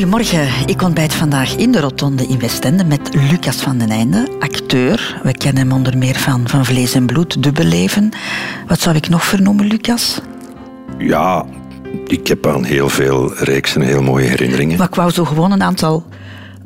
Goedemorgen, ik ontbijt vandaag in de Rotonde in Westende met Lucas van den Einde, acteur. We kennen hem onder meer van Van Vlees en Bloed, Dubbelleven. Wat zou ik nog vernoemen, Lucas? Ja, ik heb aan heel veel reeksen heel mooie herinneringen. Maar ik wou zo gewoon een aantal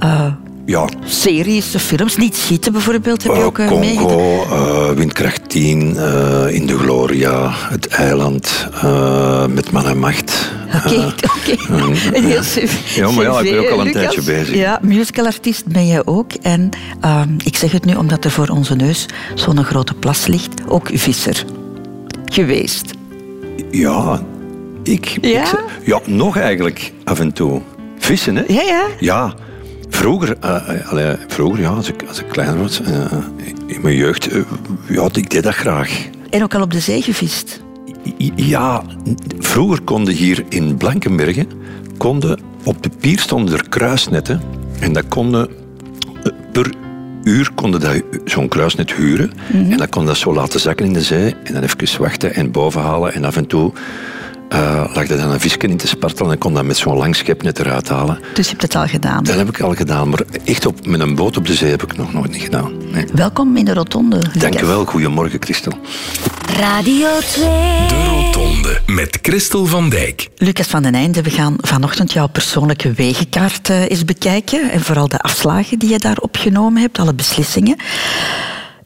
uh, ja. series, films. Niet schieten bijvoorbeeld, heb je Uh, ook uh, Congo, eh, Windkracht 10, eh, In de Gloria, Het Eiland, eh, Met Man en Macht. Oké, oké. Een heel cv, Ja, maar ja, ik ben ook al een Lucas. tijdje bezig. Ja, musicalartiest ben je ook. En ehm, ik zeg het nu omdat er voor onze neus zo'n grote plas ligt. Ook visser. Geweest. ja, ik, Ja? ik ja, nog eigenlijk af en toe. Vissen, hè? Ja, ja. Ja, vroeger, allee, vroeger ja, als, ik, als ik kleiner was, eh, in mijn jeugd, ja, ik deed dat graag. En ook al op de zee gevist. Ja, vroeger konden hier in Blankenbergen, konden, op de pier stonden er kruisnetten. En dat konden, eh, per uur konden dat zo'n kruisnet huren. En dan kon dat zo laten zakken in de zee. En dan even wachten en bovenhalen. En af en toe eh, lag er dan een visje in te spartelen. En kon dat met zo'n lang schepnet eruit halen. Dus je hebt het al gedaan. Dat heb ik al gedaan. Maar echt op, met een boot op de zee heb ik nog nooit niet gedaan. Nee. Welkom in de Rotonde. Dank je wel. Goedemorgen, Christel. Radio 2. De Rotonde met Christel van Dijk. Lucas van den Einde, we gaan vanochtend jouw persoonlijke wegenkaart eh, eens bekijken. En vooral de afslagen die je daar opgenomen hebt, alle beslissingen.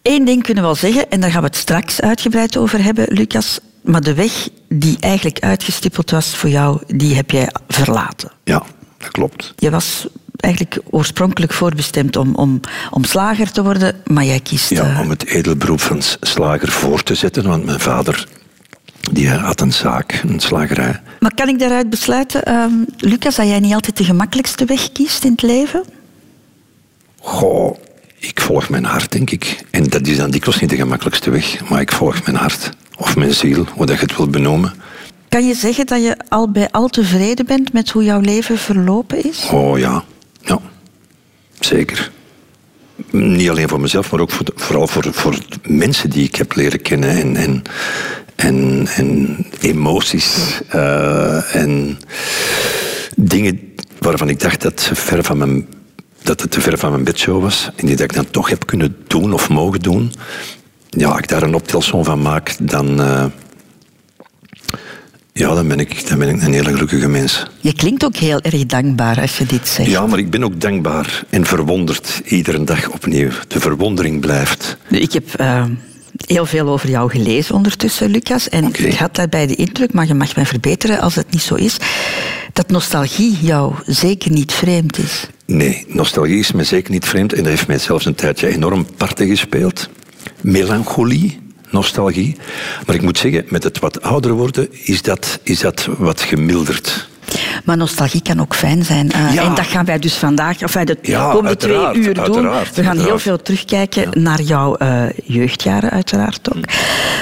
Eén ding kunnen we wel zeggen, en daar gaan we het straks uitgebreid over hebben, Lucas. Maar de weg die eigenlijk uitgestippeld was voor jou, die heb jij verlaten. Ja, dat klopt. Je was eigenlijk oorspronkelijk voorbestemd om, om, om slager te worden, maar jij kiest... Ja, eh, om het edelberoep van slager voor te zetten. Want mijn vader die had een zaak, een slagerij. Maar kan ik daaruit besluiten, ehm, Lucas, dat jij niet altijd de gemakkelijkste weg kiest in het leven? Goh, ik volg mijn hart, denk ik. En dat is dan dikwijls niet de gemakkelijkste weg. Maar ik volg mijn hart. Of mijn ziel, hoe dat je het wilt benoemen. Kan je zeggen dat je al bij al tevreden bent met hoe jouw leven verlopen is? Oh ja, ja. Zeker. Niet alleen voor mezelf, maar ook voor de- vooral voor, voor mensen die ik heb leren kennen. En, en, en, en emoties. eh, en dingen waarvan ik dacht dat, ver van mijn, dat het te ver van mijn bedshow was. En die dat ik dan toch heb kunnen doen of mogen doen. Ja, als ik daar een optelsom van maak, dan... eh, ja, dan ben, ik, dan ben ik een hele gelukkige mens. Je klinkt ook heel erg dankbaar als je dit zegt. Ja, maar ik ben ook dankbaar en verwonderd iedere dag opnieuw. De verwondering blijft. Ik heb eh, heel veel over jou gelezen ondertussen, Lucas. En ik had daarbij de indruk, maar je mag mij verbeteren als het niet zo is, dat nostalgie jou zeker niet vreemd is. Nee, nostalgie is me zeker niet vreemd en dat heeft mij zelfs een tijdje enorm parten gespeeld. Melancholie, nostalgie. Maar ik moet zeggen, met het wat ouder worden is dat, is dat wat gemilderd. Maar nostalgie kan ook fijn zijn. eh, Ja. En dat gaan wij dus vandaag, of wij de Ja, komende twee uur doen. uiteraard, we gaan heel veel terugkijken naar jouw eh, jeugdjaren, uiteraard ook.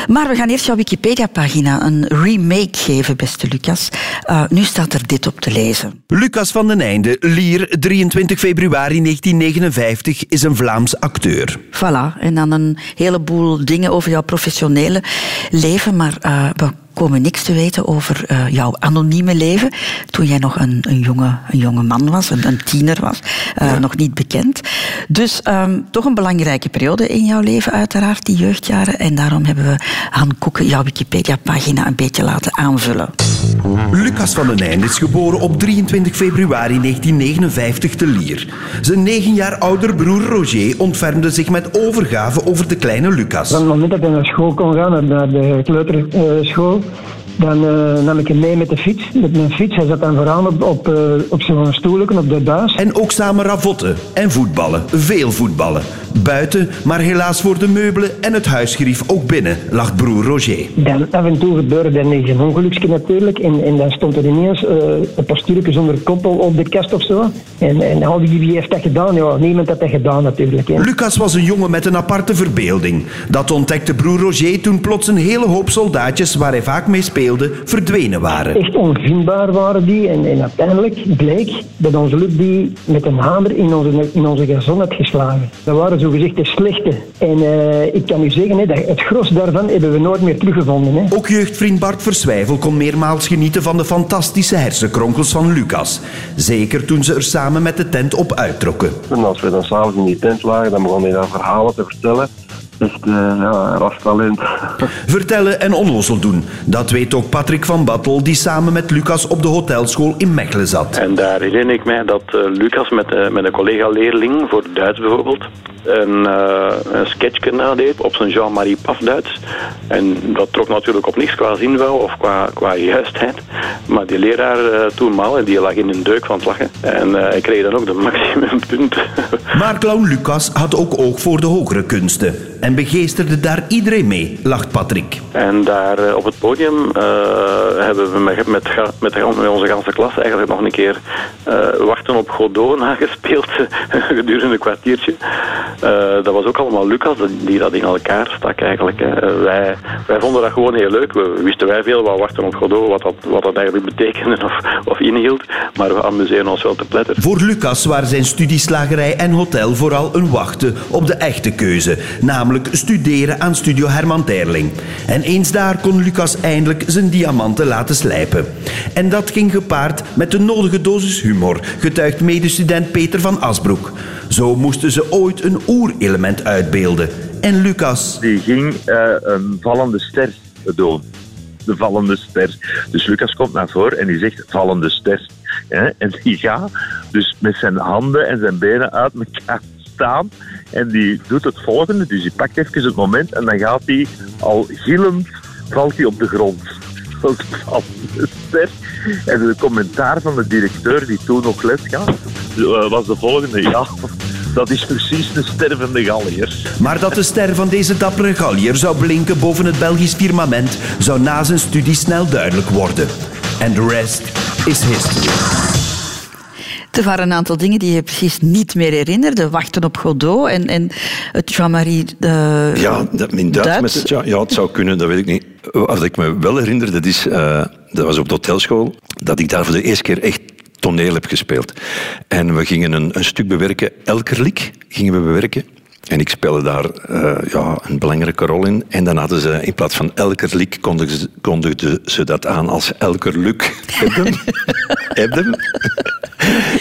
Maar we gaan eerst jouw Wikipedia-pagina een remake geven, beste Lucas. Eh, nu staat er dit op te lezen. Lucas van den Einde, Lier, 23 februari 1959, is een Vlaams acteur. Voilà, en dan een heleboel dingen over jouw professionele leven, maar eh, we komen niks te weten over eh, jouw anonieme leven. Toen jij nog een, een, jonge, een jonge man was, een, een tiener was, eh, nog niet bekend. Dus ehm, toch een belangrijke periode in jouw leven, uiteraard, die jeugdjaren. En daarom hebben we Han Koeken jouw Wikipedia-pagina een beetje laten aanvullen. Lucas van den Einde is geboren op 23 februari 1959 te Lier. Zijn negen jaar ouder broer Roger ontfermde zich met overgave over de kleine Lucas. Van het moment dat hij naar school kon gaan, naar de kleuterschool, Thank you. Dan eh, nam ik hem mee met de fiets. Met mijn fiets. Hij zat dan vooraan op, op, eh, op zo'n stoelje op de buis. En ook samen ravotten en voetballen, veel voetballen. Buiten, maar helaas voor de meubelen en het huisgerief ook binnen, lacht broer Roger. Dan af en toe gebeurde er een ongeluksje natuurlijk. En, en dan stond er ineens eh, een postuurtje zonder koppel op de kast of zo. En, en al die wie heeft dat gedaan? Ja, niemand had dat gedaan natuurlijk. hè. Lucas was een jongen met een aparte verbeelding. Dat ontdekte broer Roger toen plots een hele hoop soldaatjes waar hij vaak mee speelde verdwenen waren. Echt onvindbaar waren die. En, en uiteindelijk bleek dat onze Luc die met een hamer in onze, in onze gazon had geslagen. Dat waren zogezegd de slechte. En eh, ik kan u zeggen, hè, dat het gros daarvan hebben we nooit meer teruggevonden. Hè. Ook jeugdvriend Bart Verswijvel kon meermaals genieten van de fantastische hersenkronkels van Lucas. Zeker toen ze er samen met de tent op uittrokken. En als we dan s'avonds in die tent lagen, dan begon hij dan verhalen te vertellen. Echt, uh, ja, rastalent. Vertellen en onnozel doen. Dat weet ook Patrick van Battel, die samen met Lucas op de hotelschool in Mechelen zat. En daar herinner ik mij dat uh, Lucas met, uh, met een collega-leerling, voor Duits bijvoorbeeld, een, uh, een sketchje nadeed op zijn Jean-Marie Paf Duits. En dat trok natuurlijk op niks qua zinwouw of qua, qua juistheid. Maar die leraar uh, toenmaal, die lag in een deuk van het lachen. En uh, hij kreeg dan ook de maximumpunten. maar clown Lucas had ook oog voor de hogere kunsten. En begeesterde daar iedereen mee, lacht Patrick. En daar op het podium hebben we met, met, met, met onze ganse klas eigenlijk nog een keer Wachten op Godot nagespeeld gedurende een kwartiertje. Uh, dat was ook allemaal Lucas die dat in elkaar stak eigenlijk. Wij, wij vonden dat gewoon heel leuk. We wisten wij veel wat Wachten op Godot, wat dat, wat dat eigenlijk betekende of, of inhield. Maar we amuseren ons wel te pletter. Voor Lucas waren zijn studieslagerij en hotel vooral een wachten op de echte keuze. Namelijk studeren aan Studio Herman Terling. En eens daar kon Lucas eindelijk zijn diamanten laten slijpen. En dat ging gepaard met de nodige dosis humor, getuigt medestudent Peter van Asbroek. Zo moesten ze ooit een oerelement uitbeelden. En Lucas... Die ging uh, een vallende ster doen. De vallende ster. Dus Lucas komt naar voren en die zegt vallende ster. En die gaat dus met zijn handen en zijn benen uit elkaar staan. En die doet het volgende. Dus die pakt even het moment en dan gaat hij al gillend valt hij op de grond. Dat is ster. En de commentaar van de directeur die toen nog les gaf, was de volgende. Ja, dat is precies de ster van de Galliërs. Maar dat de ster van deze dappere Gallier zou blinken boven het Belgisch firmament, zou na zijn studie snel duidelijk worden. En de rest is history. Er waren een aantal dingen die je precies niet meer herinnerde. Wachten op Godot en, en het Jean-Marie... Uh, ja, dat, in Duits, Duits. Met het, ja, ja, het zou kunnen, dat weet ik niet. Wat ik me wel herinner, dat, is, uh, dat was op de hotelschool, dat ik daar voor de eerste keer echt toneel heb gespeeld. En we gingen een, een stuk bewerken, Elkerlik gingen we bewerken. En ik speelde daar uh, ja, een belangrijke rol in. En dan hadden ze in plaats van Elkerlik kondigden ze, kondigden ze dat aan als Elkerluk. Hebben?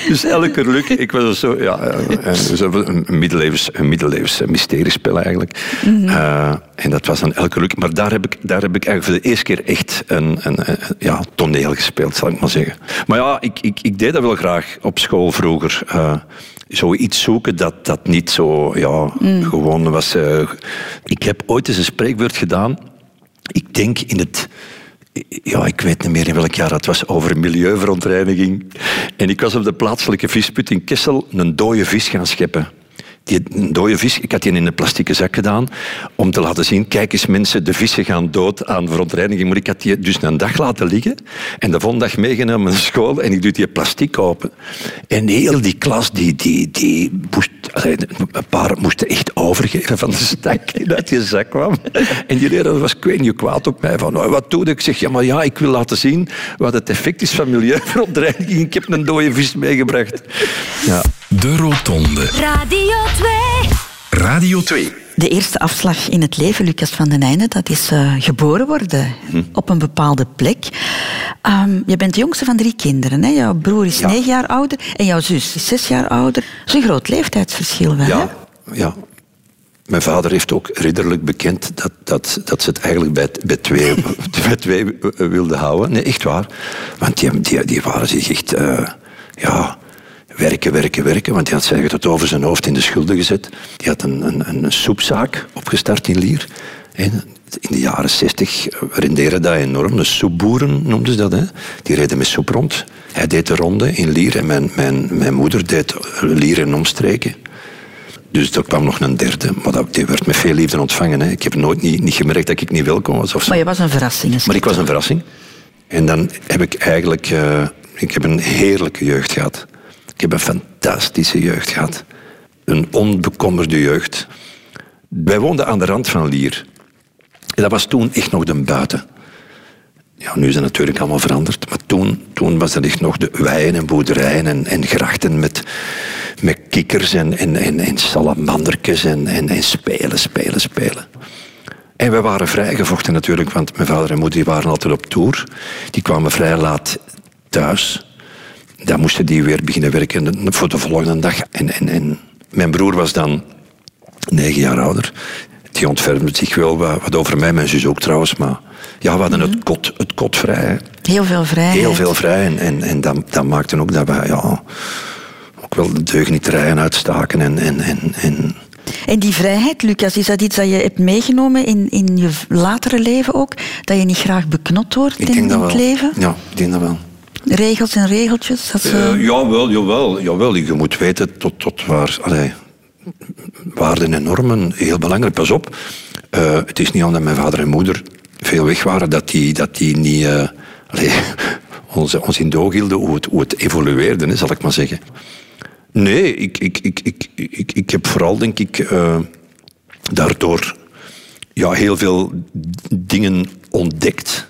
dus Elkerluk, ik was zo, ja, een, een middeleeuws, een middeleeuws mysteriespel eigenlijk. Uh, en dat was dan Elkerluk. Maar daar heb, ik, daar heb ik eigenlijk voor de eerste keer echt een, een, een ja, toneel gespeeld, zal ik maar zeggen. Maar ja, ik, ik, ik deed dat wel graag op school vroeger. Uh, zoiets zoeken dat, dat niet zo ja, mm. gewoon was. Uh, ik heb ooit eens een spreekwoord gedaan. Ik denk in het. Ja, ik weet niet meer in welk jaar dat was, over milieuverontreiniging. En ik was op de plaatselijke visput in Kessel een dode vis gaan scheppen die een dode vis, ik had die in een plastieke zak gedaan, om te laten zien, kijk eens mensen, de vissen gaan dood aan verontreiniging. Maar ik had die dus een dag laten liggen en de volgende dag meegenomen naar school en ik doe die plastic open. En heel die klas, die, die, die een paar moesten echt overgeven van de stak die uit die zak kwam. En die leraar was ik weet niet kwaad op mij, van oh, wat doe ik? zeg, ja maar ja, ik wil laten zien wat het effect is van milieuverontreiniging. Ik heb een dode vis meegebracht. Ja. De Rotonde. Radio 2. Radio 2. De eerste afslag in het leven, Lucas van den Einde, dat is uh, geboren worden hm. op een bepaalde plek. Um, je bent de jongste van drie kinderen. Hè? Jouw broer is ja. negen jaar ouder en jouw zus is zes jaar ouder. Dat is een groot leeftijdsverschil wel, ja, hè? Ja, mijn vader heeft ook ridderlijk bekend dat, dat, dat ze het eigenlijk bij, bij, twee, bij twee wilden houden. Nee, echt waar. Want die, die, die waren zich echt... Uh, ja, werken, werken, werken. Want hij had zijn tot over zijn hoofd in de schulden gezet. Die had een, een, een soepzaak opgestart in Lier. En in de jaren zestig rendeerde dat enorm. De soepboeren noemden ze dat. Hè. Die reden met soep rond. Hij deed de ronde in Lier en mijn, mijn, mijn moeder deed Lier en omstreken. Dus er kwam nog een derde, maar dat, die werd met veel liefde ontvangen. Hè. Ik heb nooit niet, niet gemerkt dat ik niet welkom was. Of zo. Maar je was een verrassing. Maar ik was een verrassing. En dan heb ik eigenlijk... Uh, ik heb een heerlijke jeugd gehad. Ik heb een fantastische jeugd gehad. Een onbekommerde jeugd. Wij woonden aan de rand van Lier. En dat was toen echt nog de buiten. Ja, nu is het natuurlijk allemaal veranderd. Maar toen, toen was er echt nog de weien en boerderijen en, en grachten met, met kikkers en, en, en, salamandertjes en, en, en spelen, spelen, spelen. En we waren vrijgevochten natuurlijk, want mijn vader en moeder waren altijd op tour. Die kwamen vrij laat thuis. Dan moesten die weer beginnen werken voor de volgende dag. En, en, en mijn broer was dan negen jaar ouder. Die ontfermde zich wel wat, wat over mij, mijn zus ook trouwens. Maar ja, we hadden het, kot, het kot vrij. hè. Heel veel vrijheid. Heel veel vrij. En, en, en dat, dat maakte ook dat wij ja, ook wel de deugnieterijen uitstaken. En, en, en, en En die vrijheid, Lucas, is dat iets dat je hebt meegenomen in, in je latere leven ook? Dat je niet graag beknot wordt in, in het leven? Ja, ik denk dat wel. Regels en regeltjes? Dat ze... Eh, jawel, jawel. Je moet weten tot, tot waar... Waarden en normen, heel belangrijk. Pas op, eh, het is niet omdat mijn vader en moeder veel weg waren, dat die, dat die niet... eh, allee, ons, ons in doog hielden hoe het, hoe het evolueerde, zal ik maar zeggen. Nee, ik, ik, ik, ik, ik, ik heb vooral, denk ik, daardoor ja, heel veel dingen ontdekt.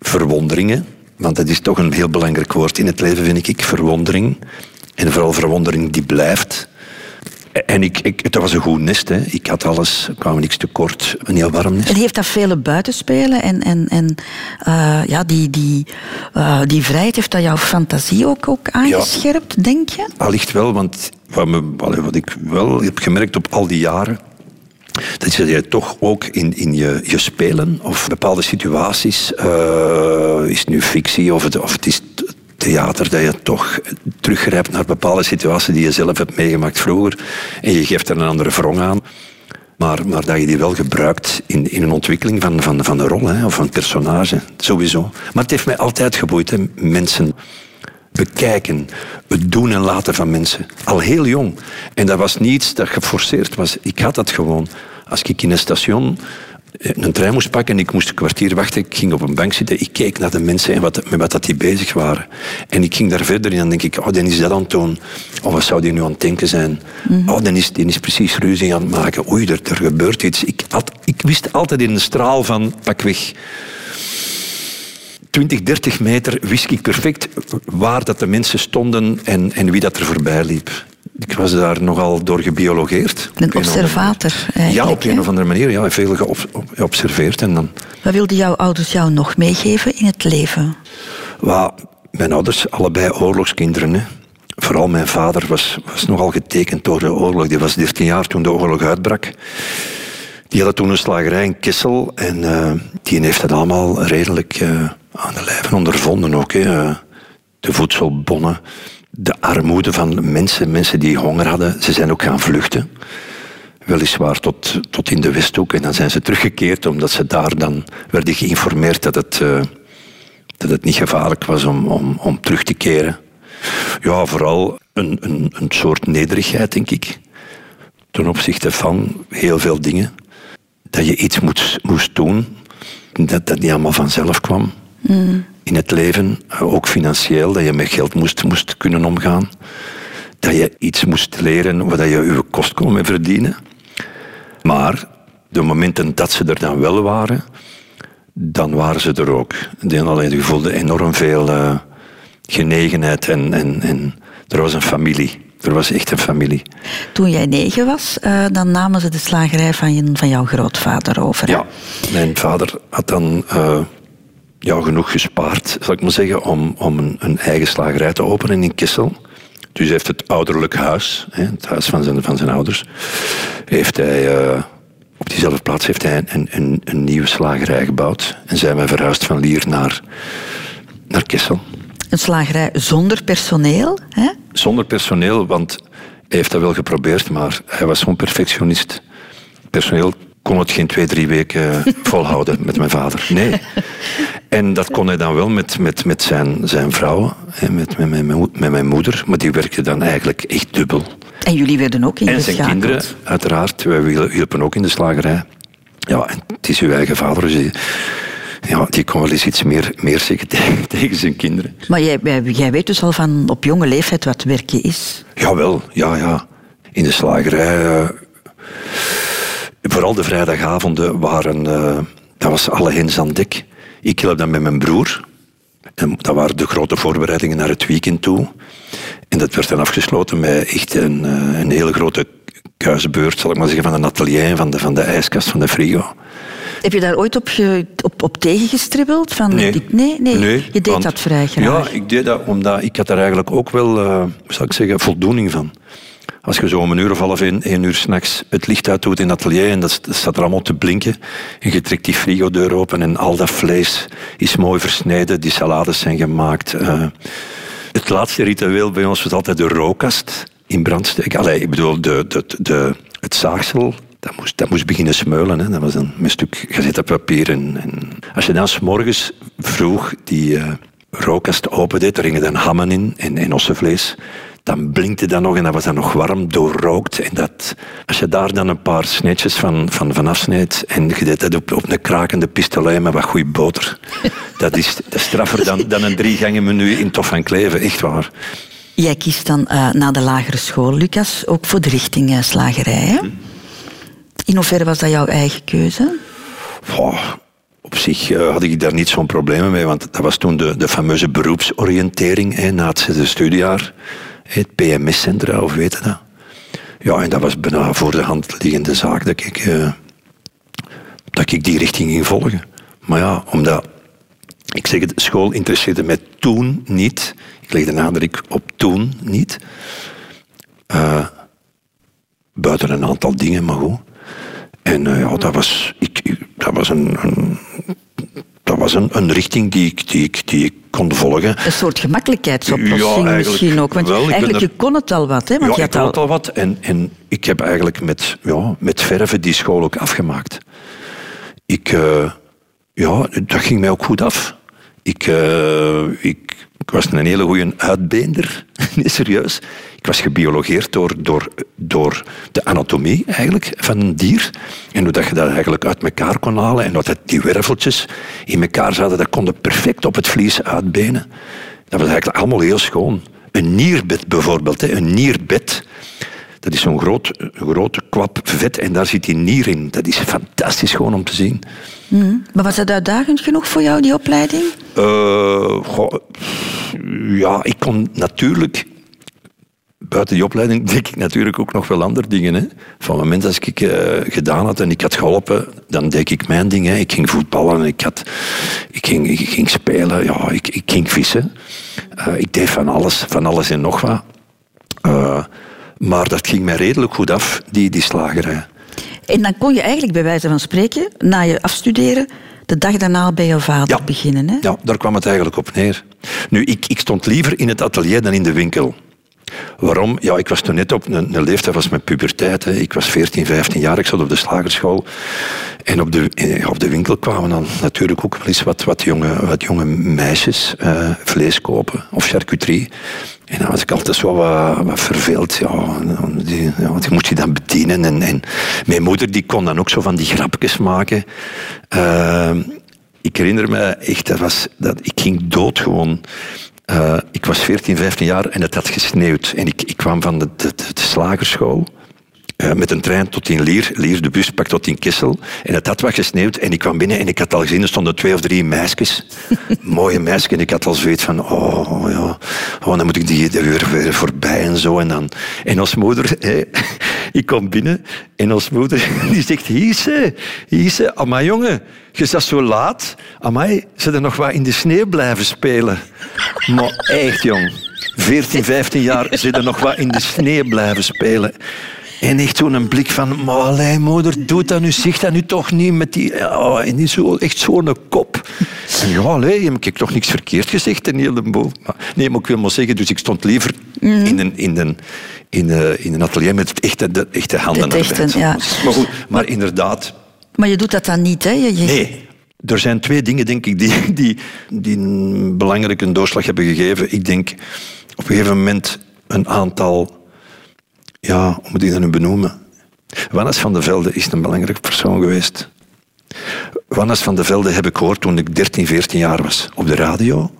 Verwonderingen, want dat is toch een heel belangrijk woord in het leven, vind ik. Verwondering. En vooral verwondering die blijft. En ik, ik, het was een goed nest. Hè. Ik had alles, er kwam niks tekort. Een heel warm nest. En heeft dat vele buitenspelen en, en, en eh, ja, die, die, eh, die vrijheid, heeft dat jouw fantasie ook, ook aangescherpt, denk je? Allicht wel, want wat, me, wat ik wel heb gemerkt op al die jaren, dat je toch ook in, in je, je spelen of bepaalde situaties, eh, is het nu fictie of het, of het is theater, dat je toch teruggrijpt naar bepaalde situaties die je zelf hebt meegemaakt vroeger en je geeft er een andere wrong aan. Maar, maar dat je die wel gebruikt in, in een ontwikkeling van, van, van een rol hè, of van een personage, sowieso. Maar het heeft mij altijd geboeid, mensen bekijken, het doen en laten van mensen. Al heel jong. En dat was niets dat geforceerd was. Ik had dat gewoon. Als ik in een station eh, een trein moest pakken en ik moest een kwartier wachten, ik ging op een bank zitten, ik keek naar de mensen en wat, met wat dat die bezig waren. En ik ging daar verder in en dan denk ik, oh, dan is dat aan het doen. Oh, wat zou die nu aan het denken zijn? Oh, dan is, die is precies ruzie aan het maken. Oei, er, er gebeurt iets. Ik, had, ik wist altijd in een straal van, pak weg, 20, 30 meter wist ik perfect waar dat de mensen stonden en, en wie dat er voorbij liep. Ik was daar nogal door gebiologeerd. Een observator Ja, op een of andere manier. Ja, veel geobserveerd. En dan, Wat wilden jouw ouders jou nog meegeven in het leven? Wa- mijn ouders, allebei oorlogskinderen. Hè. Vooral mijn vader was, was nogal getekend door de oorlog. Die was 13 jaar toen de oorlog uitbrak. Die hadden toen een slagerij in Kessel. En eh, die heeft dat allemaal redelijk eh, aan de lijve ondervonden ook. Hè. Eh, De voedselbonnen, de armoede van mensen, mensen die honger hadden. Ze zijn ook gaan vluchten. Weliswaar tot, tot in de Westhoek. En dan zijn ze teruggekeerd omdat ze daar dan werden geïnformeerd dat het... eh, dat het niet gevaarlijk was om, om, om terug te keren. Ja, vooral een, een, een soort nederigheid, denk ik. Ten opzichte van heel veel dingen. Dat je iets moest, moest doen, dat dat niet allemaal vanzelf kwam. In het leven, eh, ook financieel, dat je met geld moest, moest kunnen omgaan. Dat je iets moest leren waar je je kost kon mee verdienen. Maar de momenten dat ze er dan wel waren, dan waren ze er ook. Die alleen je voelde enorm veel eh, genegenheid en, en, en er was een familie. Er was echt een familie. Toen jij negen was, eh, dan namen ze de slagerij van, je, van jouw grootvader over. hè? Ja, mijn vader had dan ja, genoeg gespaard, zal ik maar zeggen, om, om een, een eigen slagerij te openen in Kessel. Dus heeft het ouderlijk huis, hè, het huis van zijn, van zijn ouders, heeft hij, eh, op diezelfde plaats heeft hij een, een, een nieuwe slagerij gebouwd. En zijn wij verhuisd van Lier naar, naar Kessel. Een slagerij zonder personeel. Hè? Zonder personeel, want hij heeft dat wel geprobeerd, maar hij was zo'n perfectionist. Personeel kon het geen twee, drie weken volhouden met mijn vader. Nee. En dat kon hij dan wel met, met, met zijn, zijn vrouw, hè, met, met, mijn, mo- met mijn moeder, maar die werkte dan eigenlijk echt dubbel. En jullie werden ook En zijn ingeschakeld. kinderen, uiteraard, wij hiel- hielpen ook in de slagerij. Ja, en het is uw eigen vader, dus die, ja, die kon wel eens iets meer, meer zeggen tegen, tegen zijn kinderen. Maar jij, jij- jij weet dus al van op jonge leeftijd wat werken is. Jawel, ja, ja. In de slagerij. eh, vooral de vrijdagavonden waren. eh, dat was alle hens aan dek. Ik hielp dan met mijn broer. En dat waren de grote voorbereidingen naar het weekend toe. En dat werd dan afgesloten met echt een, eh, een hele grote kuisbeurt, zal ik maar zeggen, van een atelier van de, van de ijskast van de frigo. Heb je daar ooit op, op, op tegengestribbeld? Van, Nee. nee, nee, Nee, je deed want- dat vrij graag. Ja, ik deed dat omdat ik had daar eigenlijk ook wel, eh, zal ik zeggen, voldoening van. Als je zo om een uur of half één, één uur s'nachts het licht uit doet in het atelier en dat, staat er allemaal te blinken en je trekt die frigodeur open en al dat vlees is mooi versneden, die salades zijn gemaakt. eh. het laatste ritueel bij ons was altijd de rookkast in brand steken. Allee, ik bedoel, de, de, de, het zaagsel, dat moest, dat moest beginnen smeulen. Hè. Dat was een, een stuk gazettenpapier. En, en als je dan s morgens vroeg die eh rookkast opendeed, er gingen dan hammen in en, en ossenvlees. Dan blinkte dat nog en dat was dan nog warm, doorrookt. En dat, als je daar dan een paar sneetjes van, van, van afsnijdt en je deed dat op, op een krakende pistolet met wat goede boter, dat is, straffer dan, dan een drie gangen menu in Tof van Kleven, echt waar. Jij kiest dan eh, na de lagere school, Lucas, ook voor de richting eh, slagerij. Hè? In hoeverre was dat jouw eigen keuze? Goh, op zich eh, had ik daar niet zo'n probleem mee, want dat was toen de, de fameuze beroepsoriëntering hè, na het zesde studiejaar. Het PMS-centra, of weet je dat? Ja, en dat was bijna voor de hand liggende zaak dat ik, eh, dat ik die richting ging volgen. Maar ja, omdat, ik zeg het, school interesseerde mij toen niet. Ik leg de nadruk op toen niet. Eh, buiten een aantal dingen, maar goed. En eh, ja, dat was, ik, ik- dat was, een, een, dat was een, een richting die ik, die, ik, die ik kon volgen. Een soort gemakkelijkheidsoplossing Ja, misschien ook. Want wel. Eigenlijk, er- je kon het al wat. Hè? Want ja, je ik had had al... al wat. En, en ik heb eigenlijk met, ja, met verven die school ook afgemaakt. Ik, eh, ja, dat ging mij ook goed af. Ik, eh, ik, ik was een hele goede uitbeender. nee, serieus. Ik was gebiologeerd door, door, door de anatomie eigenlijk van een dier. En hoe dat je dat eigenlijk uit elkaar kon halen. En dat die werveltjes in elkaar zaten, dat konden perfect op het vlies uitbenen. Dat was eigenlijk allemaal heel schoon. Een nierbed bijvoorbeeld. Een nierbed. Dat is zo'n groot, grote kwap vet en daar zit die nier in. Dat is fantastisch gewoon om te zien. Mhm. Maar was dat uitdagend genoeg voor jou, die opleiding? Eh, goh, ja, ik kon natuurlijk... Buiten die opleiding deed ik natuurlijk ook nog wel andere dingen. Hè. Van het moment dat ik eh, gedaan had en ik had geholpen, dan deed ik mijn dingen. Ik ging voetballen, ik, had, ik, ging, ik ging spelen, ja, ik, ik ging vissen. Eh, ik deed van alles, van alles en nog wat. Eh, maar dat ging mij redelijk goed af, die, die slagerij. En dan kon je eigenlijk bij wijze van spreken, na je afstuderen, de dag daarna bij jouw vader Ja. beginnen. Hè? Ja, daar kwam het eigenlijk op neer. Nu, ik, ik stond liever in het atelier dan in de winkel. Waarom? Ja, ik was toen net op een, leeftijd, was mijn puberteit. Hè. Ik was 14, 15 jaar, ik zat op de slagerschool. En op de, eh, op de winkel kwamen dan natuurlijk ook wel eens wat, wat, jonge, wat jonge meisjes eh, vlees kopen of charcuterie. En dan was ik altijd zo wat, wat verveeld. Ja, die, ja, die moest je dan bedienen. En, en mijn moeder die kon dan ook zo van die grapjes maken. Eh, ik herinner me echt, dat was, dat, ik ging dood gewoon. Eh, ik was 14, 15 jaar en het had gesneeuwd. En ik, ik kwam van de, de, de, de slagerschool eh, met een trein tot in Lier. Lier, de buspakt tot in Kessel. En het had wat gesneeuwd en ik kwam binnen en ik had al gezien, er stonden twee of drie meisjes. Mooie meisjes. En ik had al zoiets van, oh ja, oh, dan moet ik die er weer, voorbij en zo. En, dan, en als moeder, ik kom binnen en als moeder, die zegt, Hiese, Hiese, amai jongen, je zat zo laat. Amai, ze er nog wat in de sneeuw blijven spelen. Maar echt jong, 14, 15 jaar, ze er nog wat in de sneeuw blijven spelen. En echt zo'n blik van, allee, moeder, doe dat nu, zeg dat nu toch niet met die... Oh, en die zo, echt zo'n kop. En ja, allee, heb ik toch niks verkeerd gezegd in heel de boel. Maar, nee, maar ik wil maar zeggen, dus ik stond liever in, een, in, een, in, een, in een atelier met echte, de echte handen Het echte, ja. Maar goed, maar inderdaad, Maar je doet dat dan niet, hè? Je, je- Nee. Er zijn twee dingen, denk ik, die, die, die een belangrijke doorslag hebben gegeven. Ik denk op een gegeven moment een aantal... Ja, hoe moet ik dat nu benoemen? Wannes van de Velde is een belangrijke persoon geweest. Wannes van de Velde heb ik gehoord toen ik 13, 14 jaar was. Op de radio.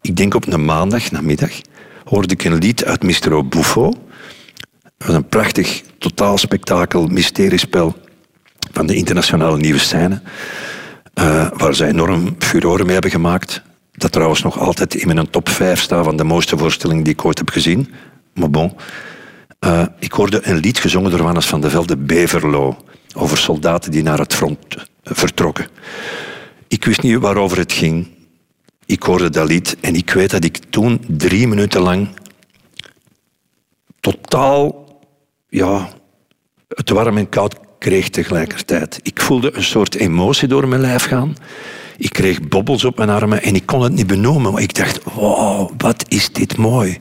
Ik denk op een maandag namiddag hoorde ik een lied uit Mr. Buffo. Was een prachtig totaalspektakel, mysteriespel van de internationale nieuwe scène. eh, waar zij enorm furoren mee hebben gemaakt. Dat trouwens nog altijd in mijn top 5 staat van de mooiste voorstellingen die ik ooit heb gezien. Maar bon. Eh, ik hoorde een lied gezongen door Wannes van de Velde, Beverlo. Over soldaten die naar het front eh, vertrokken. Ik wist niet waarover het ging. Ik hoorde dat lied en ik weet dat ik toen drie minuten lang totaal ja, het warm en koud kreeg tegelijkertijd. Ik voelde een soort emotie door mijn lijf gaan. Ik kreeg bobbels op mijn armen en ik kon het niet benoemen. Maar ik dacht, wow, wat is dit mooi.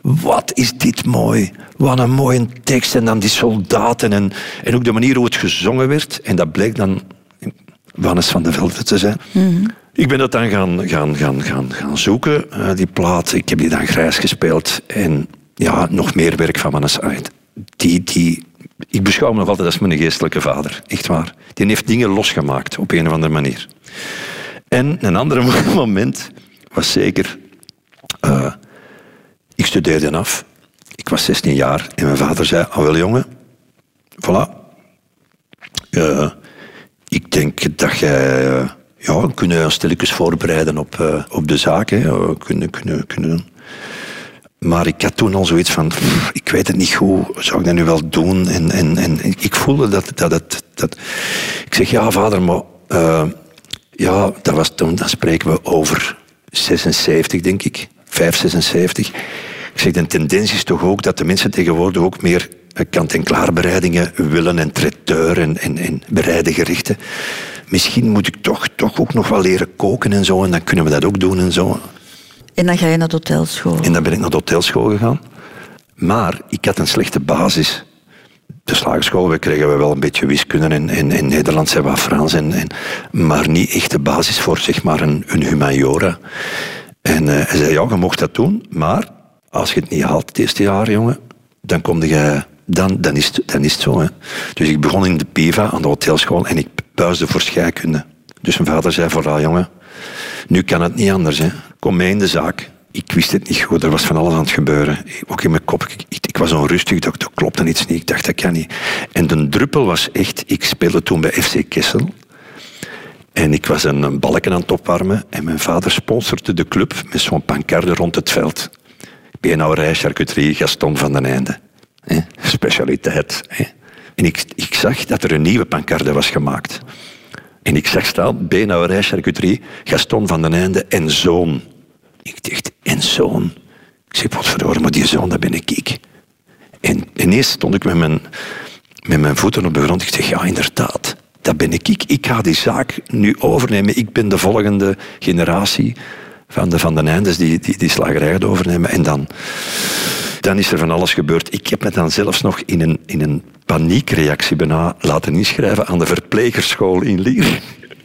Wat is dit mooi. Wat een mooie tekst. En dan die soldaten en, en ook de manier hoe het gezongen werd. En dat bleek dan Wannes van de Velde te zijn. Ik ben dat dan gaan, gaan, gaan, gaan, gaan zoeken, eh, die plaat. Ik heb die dan grijs gespeeld. En ja, nog meer werk van Wannes uit. Die, die, ik beschouw hem nog altijd als mijn geestelijke vader. Echt waar. Die heeft dingen losgemaakt op een of andere manier. En een ander moment was zeker... eh, studeerde af. Ik was 16 jaar en mijn vader zei: Ah, wel jongen, voilà. Eh, ik denk dat jij. eh, ja, we kunnen ons stilletjes voorbereiden op, eh, op de zaak. Hè. Kunnen, kunnen, kunnen. Maar ik had toen al zoiets van, ik weet het niet goed, zou ik dat nu wel doen? En, en, en ik voelde dat, dat. Dat, ik zeg, ja vader, maar... ja, dat was toen, dan spreken we over 76, denk ik. 5, 76. Ik zeg, de tendens is toch ook dat de mensen tegenwoordig ook meer eh, kant-en-klaarbereidingen willen en traiteur en, en, en bereide gerichten. Misschien moet ik toch, toch ook nog wel leren koken en zo, en dan kunnen we dat ook doen en zo. En dan ga je naar de hotelschool. En dan ben ik naar de hotelschool gegaan. Maar ik had een slechte basis. De slagerschool, we kregen we wel een beetje wiskunde en, en, en Nederlands en wat Frans. En, en, maar niet echt de basis voor zeg maar een, een humaniora. En hij zei, ja, je mocht dat doen, maar als je het niet haalt het eerste jaar, jongen, dan kom je... Dan, dan, is het, dan is het zo. Hè. Dus ik begon in de PIVA aan de hotelschool en ik buisde voor scheikunde. Dus mijn vader zei, vooral jongen, nu kan het niet anders. Hè. Kom mee in de zaak. Ik wist het niet goed, er was van alles aan het gebeuren. Ook in mijn kop. Ik, ik, was onrustig, ik dacht, dat klopt dan iets niet. Ik dacht, dat kan niet. En de druppel was echt... Ik speelde toen bij FC Kessel. En ik was een, een balken aan het opwarmen. En mijn vader sponsorde de club met zo'n pancarde rond het veld. Beenhouwerij, charcuterie, Gaston van den Einde. Hè? Specialiteit. Hè? En ik, ik zag dat er een nieuwe pancarde was gemaakt. En ik zag staan, beenhouwerij, charcuterie, Gaston van den Einde en zoon. Ik dacht, en zoon? Ik zeg, wat maar die zoon, dat ben ik. ik. En ineens stond ik met mijn, met mijn voeten op de grond. Ik zeg, ja, inderdaad, dat ben ik. ik. Ik ga die zaak nu overnemen. Ik ben de volgende generatie van de Van den Eindes die, die die slagerij gaat overnemen. En dan, dan is er van alles gebeurd. Ik heb me dan zelfs nog in een, in een paniekreactie bijna laten inschrijven aan de verplegerschool in Lier.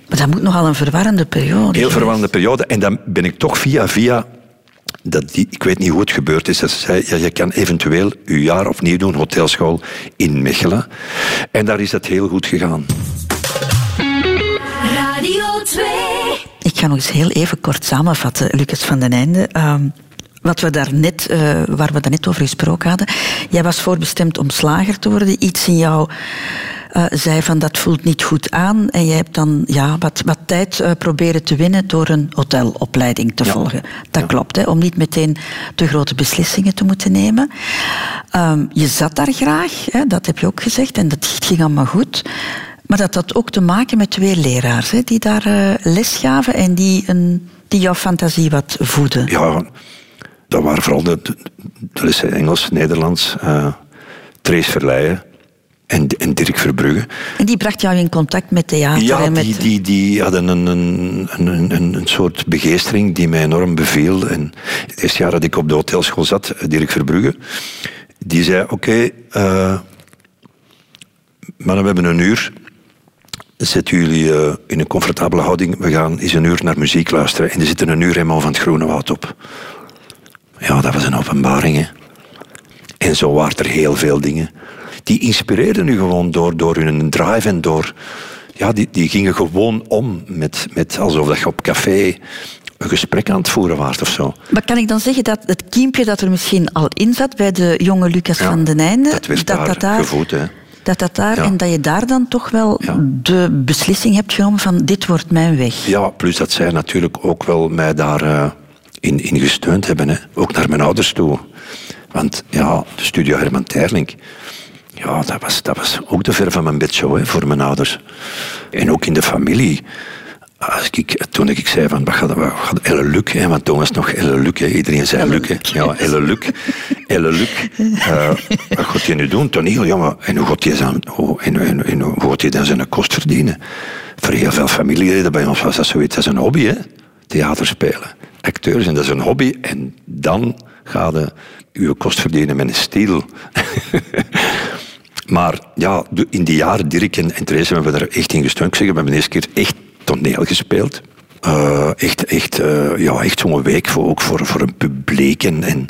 Maar dat moet nogal een verwarrende periode Heel verwarrende periode. En dan ben ik toch via via... Dat die, ik weet niet hoe het gebeurd is. Dat ze zei, ja, je kan eventueel je jaar opnieuw doen, hotelschool in Mechelen. En daar is het heel goed gegaan. Radio 2. Ik ga nog eens heel even kort samenvatten, Lucas van den Einde. Ehm, wat we daarnet, eh waar we daarnet over gesproken hadden. Jij was voorbestemd om slager te worden. Iets in jou eh, zei van dat voelt niet goed aan. En jij hebt dan ja, wat, wat tijd eh, proberen te winnen door een hotelopleiding te Ja. volgen. Dat Ja. klopt, hè, om niet meteen te grote beslissingen te moeten nemen. Ehm, je zat daar graag, hè, dat heb je ook gezegd. En dat ging allemaal goed. Maar dat had ook te maken met twee leraars hè, die daar eh, les gaven en die, een, die jouw fantasie wat voeden. Ja, dat waren vooral de, de, lessen Engels, Nederlands, eh Trace Verleijen en, en Dirk Verbrugge. En die bracht jou in contact met theater Ja, en met... die, die, die hadden een, een, een, een, soort begeestering die mij enorm beviel. En het eerste jaar dat ik op de hotelschool zat, eh, Dirk Verbrugge, die zei, oké, mannen, we hebben een uur. Zet jullie eh, in een comfortabele houding. We gaan eens een uur naar muziek luisteren. En er zit er een uur helemaal van het Groene Woud op. Ja, dat was een openbaring, hè. En zo waren er heel veel dingen. Die inspireerden nu gewoon door, door hun drive en door... Ja, die, die gingen gewoon om met, met alsof dat je op café een gesprek aan het voeren was of zo. Maar kan ik dan zeggen dat het kiempje dat er misschien al in zat bij de jonge Lucas Ja, van den Einde... Dat werd dat, daar, dat daar gevoed, hè. Dat dat daar, Ja. En dat je daar dan toch wel Ja. de beslissing hebt genomen van dit wordt mijn weg. Ja, plus dat zij natuurlijk ook wel mij daar eh, in, in gesteund hebben. Hè. Ook naar mijn ouders toe. Want ja, de studio Herman Terling, ja, dat was, dat was ook te ver van mijn bedshow hè, voor mijn ouders. En ook in de familie. Als ik, toen ik zei van, wat gaat, wat gaat Elle Luc, hè, want toen was het nog Elle Luc, hè. iedereen zei Luc. hè. Ja, Elle Luc. Elle Luc. Eh, wat gaat hij nu doen? Toneel, ja, maar, en hoe gaat hij dan, hoe, en, en, en hoe gaat hij dan zijn kost verdienen? Voor heel veel familieleden bij ons was dat zoiets, dat is een hobby, hè? theater spelen. Acteurs, en dat is een hobby. En dan ga je je kost verdienen met een stiel. maar ja, in die jaren, Dirk en, en Therese hebben we daar echt in gesteund. Ik zeg, we hebben de eerste keer echt toneel gespeeld. Eh, echt echt, eh, ja, echt zo'n week voor, ook voor, voor een publiek. En, en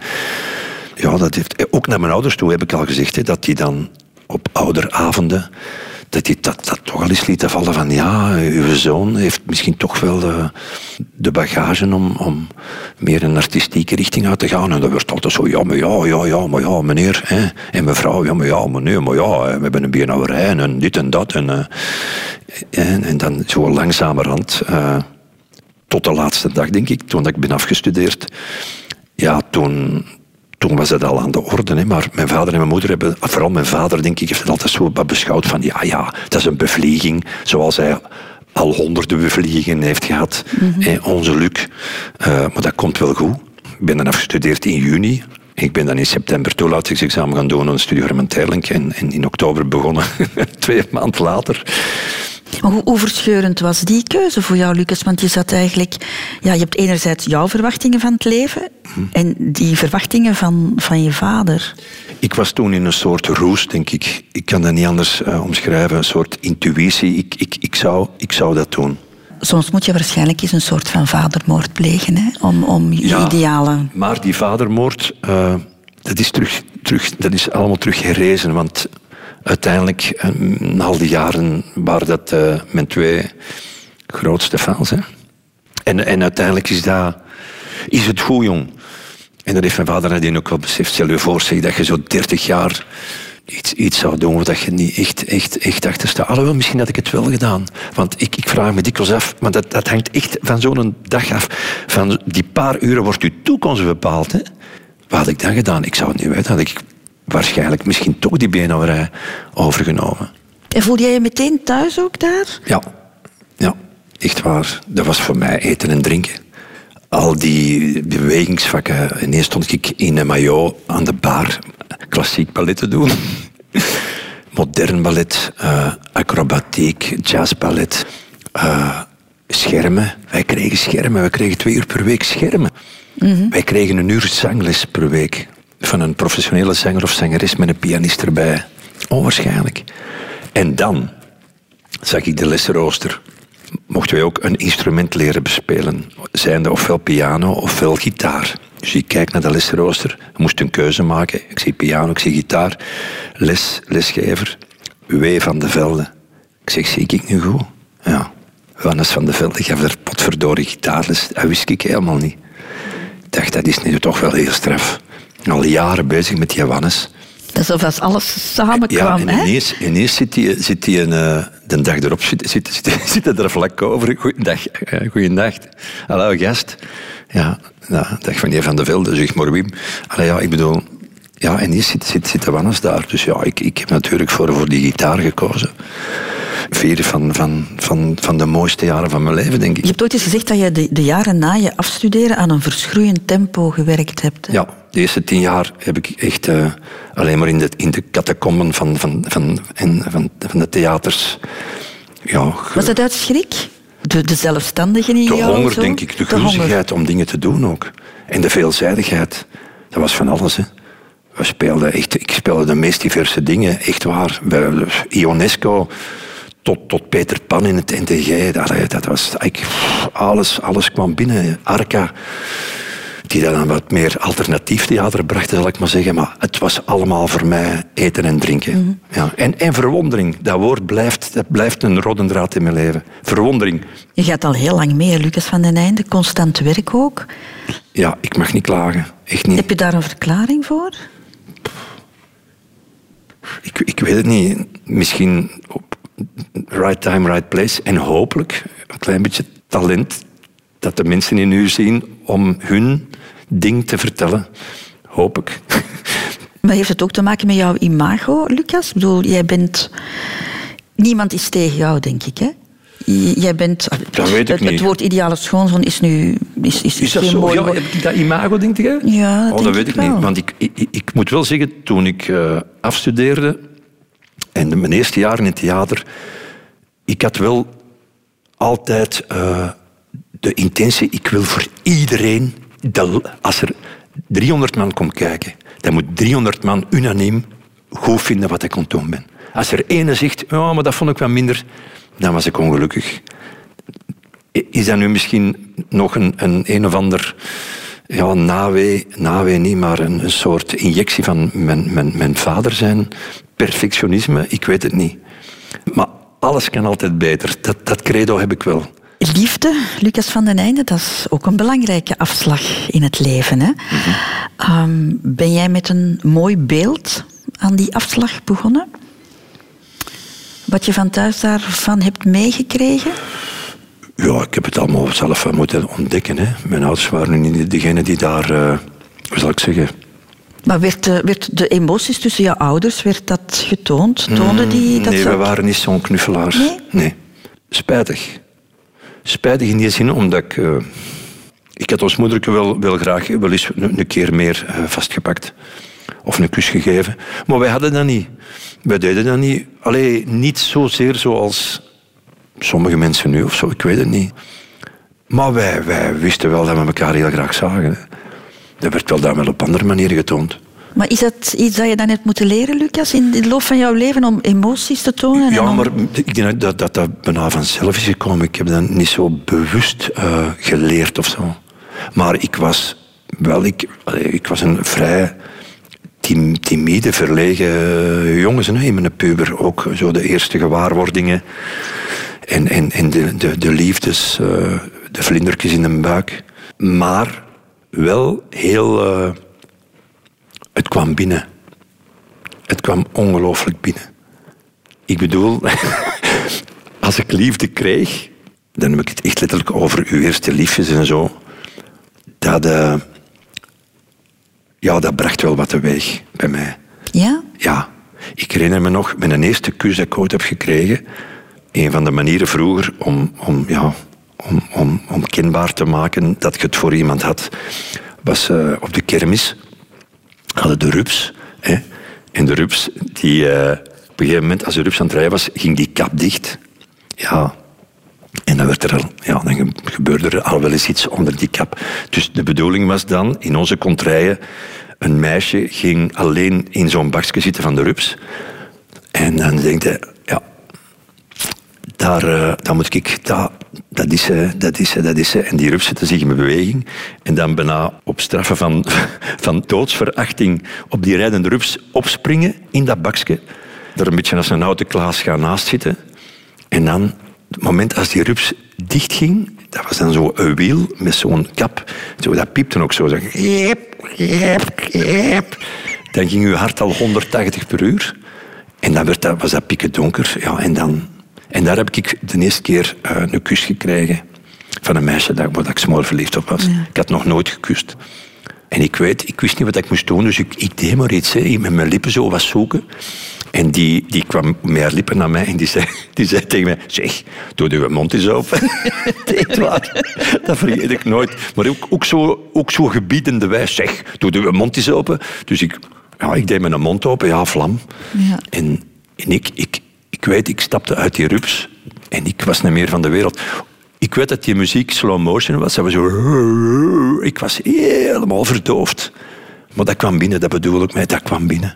ja, dat heeft, ook naar mijn ouders toe heb ik al gezegd, hè, dat die dan op ouderavonden, dat die dat, dat toch al eens lieten vallen van ja, uw zoon heeft misschien toch wel de, de bagage om, om meer een artistieke richting uit te gaan. En dat wordt altijd zo, ja, maar ja, ja, ja, maar ja, meneer. En mevrouw, ja, maar ja, meneer, maar ja, we hebben een biennauwerij en dit en dat. En, eh, en, en dan zo langzamerhand, eh, tot de laatste dag, denk ik, toen ik ben afgestudeerd, ja, toen, toen was het al aan de orde. Hè, maar mijn vader en mijn moeder hebben, vooral mijn vader, denk ik, heeft het altijd zo beschouwd van, ja, ja, dat is een bevlieging, zoals hij al honderden bevliegingen heeft gehad, hè, onze Luc. Eh, maar dat komt wel goed. Ik ben dan afgestudeerd in juni. Ik ben dan in september toelatingsexamen gaan doen aan Herman Terlink en, en in oktober begonnen, twee maanden later. Maar Hoe, hoe verscheurend was die keuze voor jou, Lucas? Want je zat eigenlijk... Ja, je hebt enerzijds jouw verwachtingen van het leven en die verwachtingen van, van je vader. Ik was toen in een soort roes, denk ik. Ik kan dat niet anders eh, omschrijven. Een soort intuïtie. Ik, ik, ik, zou, ik zou dat doen. Soms moet je waarschijnlijk eens een soort van vadermoord plegen, hè? Om, om je Ja. idealen... Maar die vadermoord, eh, dat, is terug, terug, dat is allemaal terug gerezen. Want uiteindelijk, eh, na al die jaren, waren dat eh, mijn twee grootste fans. En, en uiteindelijk is, dat, is het goed, jong. En dat heeft mijn vader nadien ook wel beseft. Stel je voor, dat je zo 30 jaar iets, iets zou doen waar je niet echt, echt, echt achter staat. Alhoewel, misschien had ik het wel gedaan. Want ik, ik vraag me dikwijls af, maar dat, dat hangt echt van zo'n dag af. Van die paar uren wordt je toekomst bepaald. Hè? Wat had ik dan gedaan? Ik zou het niet weten. Had ik waarschijnlijk misschien toch die beenhouwerij overgenomen. En voelde jij je meteen thuis ook daar? Ja, ja, echt waar. Dat was voor mij eten en drinken. Al die bewegingsvakken. Ineens stond ik in een maillot aan de bar klassiek ballet te doen. Modern ballet, eh, acrobatiek, jazzballet, eh, schermen. Wij kregen schermen, wij kregen twee uur per week schermen. Wij kregen een uur zangles per week. Van een professionele zanger of zangeres met een pianist erbij. Onwaarschijnlijk. En dan zag ik de lessenrooster. Mochten wij ook een instrument leren bespelen. Zijnde ofwel piano ofwel gitaar. Dus ik kijk naar de lessenrooster. Moest een keuze maken. Ik zie piano, ik zie gitaar. Les, lesgever. W. van de Velde. Ik zeg, zie ik nu goed? Ja. Wannes van de Velde gaf er potverdorie gitaarles. Dat wist ik helemaal niet. Ik dacht, dat is nu toch wel heel straf. Al jaren bezig met die Wannes. Dat is alsof als alles samenkwam, Ja, en hè? ineens, zit hij zit die een, eh, de dag erop zit, zit, zit, zit er vlak over. Goeiedag. eh, goeiedag. Hallo, gast. Ja, nou, dag die Van de Velde, zeg maar Wim. Allee, ja, ik bedoel... Ja, en hier zit, zit, zit de Wannes daar. Dus ja, ik, ik heb natuurlijk voor, voor die gitaar gekozen. Vier van, van, van, van de mooiste jaren van mijn leven, denk Je ik. hebt ooit eens gezegd dat je de, de jaren na je afstuderen aan een verschroeiend tempo gewerkt hebt. hè? Ja, de eerste tien jaar heb ik echt eh, alleen maar in de, in de catacomben van, van, van, en, van, van de theaters... Ja, ge- Was dat uit schrik? De, de zelfstandigen in De jou? honger, zo? denk ik. De De honger. gulzigheid om dingen te doen ook. En de veelzijdigheid. Dat was van alles, hè. We speelden echt, ik speelde de meest diverse dingen, echt waar. Bij Ionesco tot, tot Peter Pan in het NTG. Dat, dat was, ik, alles, alles kwam binnen. Arca, die dan wat meer alternatief theater brachten, zal ik maar zeggen. Maar het was allemaal voor mij eten en drinken. ja. en, en verwondering, dat woord blijft, dat blijft een rode draad in mijn leven. Verwondering. Je gaat al heel lang mee, Lucas van den Einde. Constant werk ook. Ja, ik mag niet klagen. Echt niet. Heb je daar een verklaring voor? Ik, ik weet het niet. misschien op right time, right place. En hopelijk een klein beetje talent dat de mensen in u zien om hun ding te vertellen. Hoop ik. Maar heeft het ook te maken met jouw imago, Lucas? Ik bedoel, jij bent... Niemand is tegen jou, denk ik, hè? Jij bent... Dat weet ik het, niet. het woord ideale schoonzoon is nu... Is, is, Is dat geen zo? mooi Ja, heb ik dat imago, denk je? Ja, dat oh, denk dat weet ik ik niet. Want ik, ik, ik moet wel zeggen, toen ik eh, afstudeerde en de, mijn eerste jaar in het theater, ik had wel altijd eh, de intentie, ik wil voor iedereen, de, als er 300 man komt kijken, dan moet 300 man unaniem goed vinden wat ik aan ben. Als er ene zegt, oh, maar dat vond ik wel minder, dan was ik ongelukkig. Is dat nu misschien nog een, een, een of ander ja, nawee, nawee niet, maar een, een soort injectie van mijn, mijn, mijn vader zijn perfectionisme? Ik weet het niet. Maar alles kan altijd beter. Dat, dat credo heb ik wel. Liefde, Lucas van den Einde, dat is ook een belangrijke afslag in het leven. Hè? Ehm, ben jij met een mooi beeld aan die afslag begonnen? Wat je van thuis daarvan hebt meegekregen? Ja, ik heb het allemaal zelf moeten ontdekken. Hè. Mijn ouders waren niet degene die daar, eh, hoe zal ik zeggen, Maar werd de, werd de emoties tussen je ouders, werd dat getoond? Toonde die dat nee, we waren niet zo'n knuffelaars. Nee? Spijtig. Spijtig in die zin, omdat ik... eh, ik had ons moederke wel, wel graag wel eens een, een keer meer eh, vastgepakt. Of een kus gegeven. Maar wij hadden dat niet. Wij deden dat niet. Allee, niet zozeer zoals sommige mensen nu of zo. Ik weet het niet. Maar wij, wij wisten wel dat we elkaar heel graag zagen. Dat werd wel dan wel op andere manieren getoond. Maar is dat iets dat je dan hebt moeten leren, Lucas, in de loop van jouw leven, om emoties te tonen? en Ja, om- maar ik denk dat dat, dat bijna vanzelf is gekomen. Ik heb dat niet zo bewust eh, geleerd of zo. Maar ik was wel, ik, ik was een vrij tim- timide, verlegen jongen hè, in mijn puber. Ook zo de eerste gewaarwordingen en, en, en de, de, de liefdes, eh, de vlindertjes in de buik. Maar wel heel... eh, het kwam binnen. Het kwam ongelooflijk binnen. Ik bedoel, als ik liefde kreeg, dan heb ik het echt letterlijk over uw eerste liefjes en zo. Dat, eh, ja, dat bracht wel wat teweeg bij mij. Ja? Ja, ik herinner me nog, mijn eerste kus dat ik ooit heb gekregen, een van de manieren vroeger om, om, ja, om, om, om kenbaar te maken dat je het voor iemand had, was op de kermis. Hadden de rups. Hè? En de rups, die, eh, op een gegeven moment, als de rups aan het rijden was, ging die kap dicht. Ja. En dan, werd er al, ja, dan ge- gebeurde er al wel eens iets onder die kap. Dus de bedoeling was dan, in onze kontrijen, een meisje ging alleen in zo'n bakje zitten van de rups. En dan denk je, ja, daar, eh, daar moet ik, dat, dat is ze, dat is dat is ze. En die rups zetten zich in beweging. En dan bijna op straffen van, van doodsverachting op die rijdende rups opspringen in dat bakje. Er een beetje als een oude Klaas gaan naast zitten. En dan, het moment als die rups dichtging, dat was dan zo wiel met zo'n kap. Zo, dat piepte ook zo. zo. Jeep, jeep, jeep. Dan ging uw hart al 180 per uur. En dan werd dat, was dat pikken donker. Ja, en, dan, en daar heb ik de eerste keer eh, een kus gekregen van een meisje dat, waar ik smoor verliefd op was. Ik had nog nooit gekust. En ik weet, ik wist niet wat ik moest doen, dus ik, ik deed maar iets. Hè. Ik met mijn lippen zo wat zoeken. En die, die kwam met haar lippen naar mij en die zei, die zei tegen mij... Zeg, doe je mond eens open. Echt waar. Dat vergeet ik nooit. Maar ook, ook, zo, ook zo gebiedende wijs. Zeg, doe je mond eens open. Dus ik, ja, ik deed mijn mond open, ja, vlam. Ja. En, en ik, ik, ik weet, ik stapte uit die rups en ik was niet meer van de wereld. Ik weet dat die muziek slow motion was. Dat was zo... Ik was helemaal verdoofd. Maar dat kwam binnen, dat bedoel ik mij, dat kwam binnen.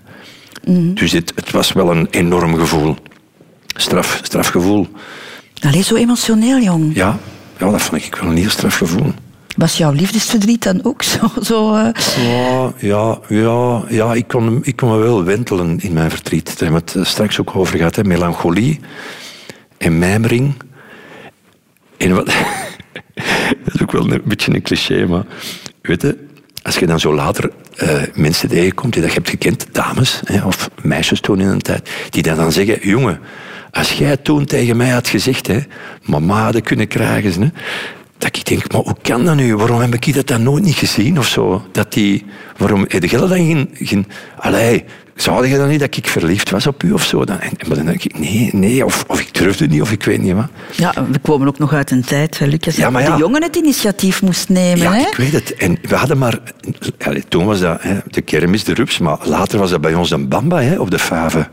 Dus het, het was wel een enorm gevoel. Straf, strafgevoel. Allee, zo emotioneel, jong. Ja, ja, dat vond ik wel een heel strafgevoel. Was jouw liefdesverdriet dan ook zo? zo eh, Ja, ja, ja, ja ik, kon, ik kon me wel wentelen in mijn verdriet. Daar hebben we het straks ook over gehad. Hè. Melancholie en mijmering. En wat, dat is ook wel een beetje een cliché, maar weet je, als je dan zo later eh, mensen tegenkomt die dat je hebt gekend, dames hè, of meisjes toen in een tijd, die dan, dan zeggen, jongen, als jij toen tegen mij had gezegd, hè, mama hadden kunnen krijgen, hè, dat ik denk, maar hoe kan dat nu? Waarom heb ik dat dan nooit niet gezien of zo? Dat die, waarom heb je dan geen... geen allee, zou je dan niet dat ik verliefd was op u of zo? Dan, en, maar dan denk ik, nee, nee, of, of ik durfde niet, of ik weet niet wat. Ja, we komen ook nog uit een tijd, hè, Lucas, Ja, maar dat ja. de jongen het initiatief moest nemen. Ja, hè? ik weet het. En we hadden maar... Allee, toen was dat hè, de kermis, de rups, maar later was dat bij ons een bamba hè, op de fave.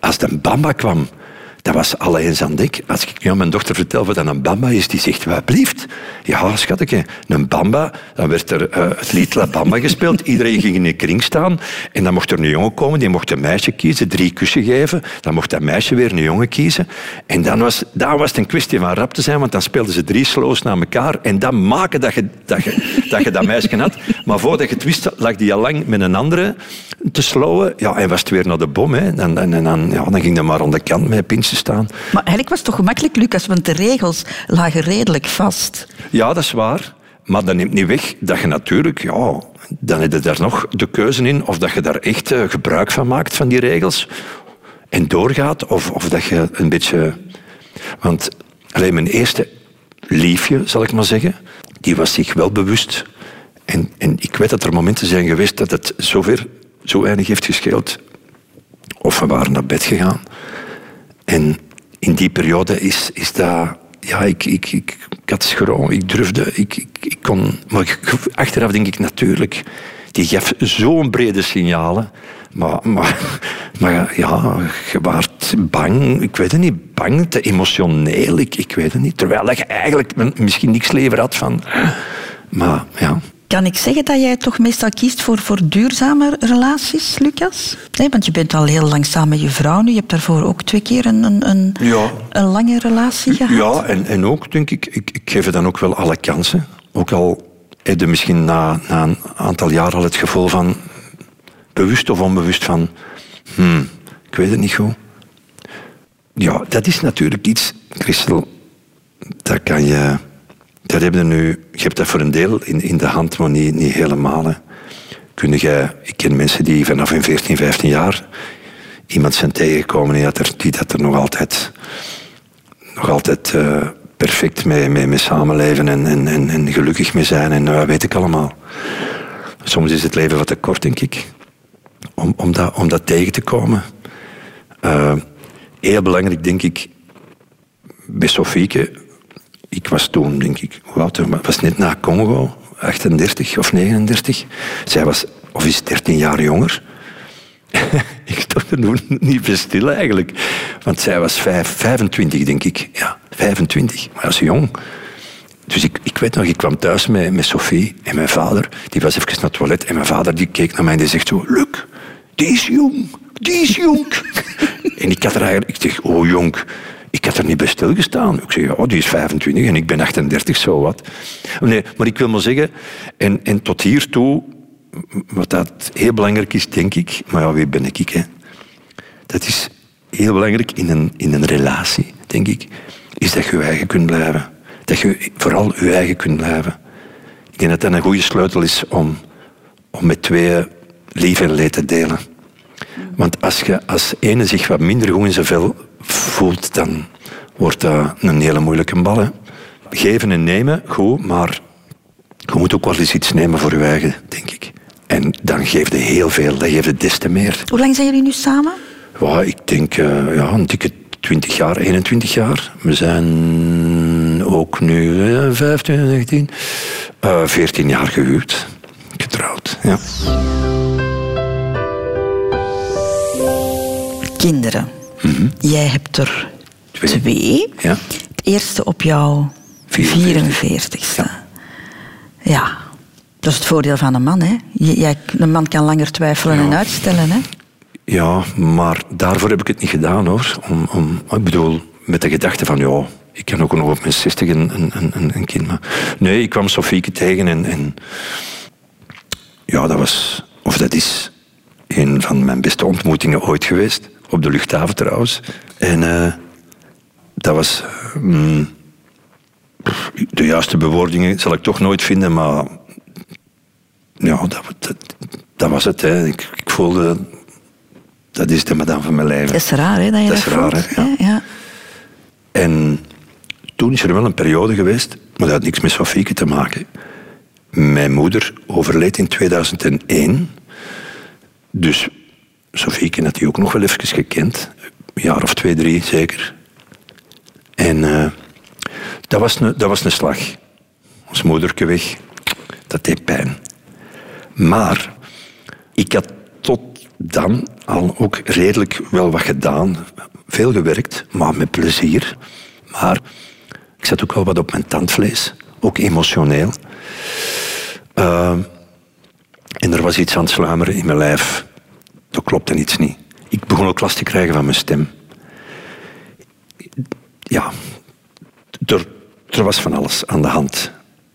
Als de bamba kwam, dat was alle eens aan dek. Als ik nu aan mijn dochter vertel wat een bamba is, die zegt, wat blieft. Ja, schatje, een bamba. Dan werd er eh, het lied La Bamba gespeeld. Iedereen ging in een kring staan. En dan mocht er een jongen komen, die mocht een meisje kiezen, drie kussen geven. Dan mocht dat meisje weer een jongen kiezen. En dan was, dan was het een kwestie van rap te zijn, want dan speelden ze drie slows naar elkaar. En dan maken dat je dat, je, dat, je dat meisje had. Maar voordat je het wist, lag die al lang met een andere te slowen. Ja, en was het weer naar de bom. Hè. Dan, en, en dan, ja, dan ging dat maar aan de kant met pintjes staan. Maar eigenlijk was het toch gemakkelijk, Lucas, want de regels lagen redelijk vast. Ja, dat is waar. Maar dat neemt niet weg dat je natuurlijk, ja, dan heb je daar nog de keuze in of dat je daar echt eh, gebruik van maakt, van die regels, en doorgaat, of, of dat je een beetje... Want alleen mijn eerste liefje, zal ik maar zeggen, die was zich wel bewust. En, en ik weet dat er momenten zijn geweest dat het zover, zo weinig heeft gescheeld. Of we waren naar bed gegaan. En in die periode is, is dat... Ja, ik, ik, ik, ik had schroom, ik durfde, ik, ik, kon... Maar achteraf denk ik natuurlijk... Die gaf zo'n brede signalen. Maar, maar, maar ja, je waart bang. Ik weet het niet, bang, te emotioneel. Ik, ik weet het niet. Terwijl je eigenlijk misschien niks lever had van... Maar ja, Kan ik zeggen dat jij toch meestal kiest voor, voor duurzame relaties, Lucas? Nee, want je bent al heel lang samen met je vrouw nu. Je hebt daarvoor ook twee keer een, een, een, Ja. een lange relatie gehad. Ja, en, en ook denk ik, ik, ik geef het dan ook wel alle kansen. Ook al heb je misschien na, na een aantal jaar al het gevoel van, bewust of onbewust van, hmm, ik weet het niet goed. Ja, dat is natuurlijk iets, Christel, dat kan je, nu, je hebt dat voor een deel in, in de hand, maar niet, niet helemaal. Hè. Ik ken mensen die vanaf hun 14, 15 jaar iemand zijn tegengekomen die dat er, die er nog altijd nog altijd eh, perfect mee, mee, samenleven en, en, en, gelukkig mee zijn en dat weet ik allemaal. Soms is het leven wat te kort, denk ik, om, om, dat, om dat tegen te komen. Eh, heel belangrijk, denk ik, bij Sofieke, ik was toen, denk ik, oud ik was net na Congo, 38 of 39. Zij was, of is 13 jaar jonger. ik stond er niet bij stil eigenlijk. Want zij was vijf, 25, denk ik. Ja, 25. Maar is jong. Dus ik, ik weet nog, ik kwam thuis met, met Sophie en mijn vader. Die was even naar het toilet. En mijn vader die keek naar mij en die zegt zo... Luc, die is jong. Die is jong. en ik had er eigenlijk... Ik zeg, oh jong. Ik had er niet bij stilgestaan. Ik zeg, oh, die is 25 en ik ben 38, zo wat. Nee, maar ik wil maar zeggen... En, en tot hiertoe wat dat heel belangrijk is, denk ik, maar ja, wie ben ik? Hè? Dat is heel belangrijk in een, in een relatie, denk ik, is dat je je eigen kunt blijven. Dat je vooral je eigen kunt blijven. Ik denk dat dat een goede sleutel is om, om met twee lief en leed te delen. Want als, je, als ene zich wat minder goed in zijn vel voelt, dan wordt dat een hele moeilijke bal. Hè? Geven en nemen, goed, maar je moet ook wel eens iets nemen voor je eigen, denk ik. En dan geef je heel veel, dan geef je des te meer. Hoe lang zijn jullie nu samen? Ja, ik denk eh, ja, een dikke 20 jaar, 21 jaar. We zijn ook nu 15, 19, eh 14 jaar gehuwd. Getrouwd, ja. Kinderen. Jij hebt er Twee. twee. Ja. Het eerste op jouw 44ste. Ja. Dat is het voordeel van een man, hè? Jij, een man kan langer twijfelen en uitstellen, hè? Ja, maar daarvoor heb ik het niet gedaan hoor. Om, om, ik bedoel, met de gedachte van ja, ik kan ook nog op mijn 60 een, een, een, een kind. Maar nee, ik kwam Sofieke tegen en, en ja, dat was, of dat is een van mijn beste ontmoetingen ooit geweest. Op de luchthaven trouwens. En eh, dat was. mm, de juiste bewoordingen zal ik toch nooit vinden, maar ja, dat, dat, dat was het. Hè. Ik, ik voelde, dat is de madame van mijn leven. Dat is raar, hè, dat je Dat dat, is raar, voelt, hè, ja. ja. En toen is er wel een periode geweest, maar dat had niks met Sofieke te maken. Mijn moeder overleed in 2001. Dus Sofieke had die ook nog wel even gekend. Een jaar of twee, drie zeker. En eh, dat, was een, dat was een slag. Ons moederke weg. Dat deed pijn. Maar ik had tot dan al ook redelijk wel wat gedaan. Veel gewerkt, maar met plezier. Maar ik zat ook wel wat op mijn tandvlees. Ook emotioneel. Eh, en er was iets aan het sluimeren in mijn lijf. Dat klopte iets niet. Ik begon ook last te krijgen van mijn stem. Ja, er, er was van alles aan de hand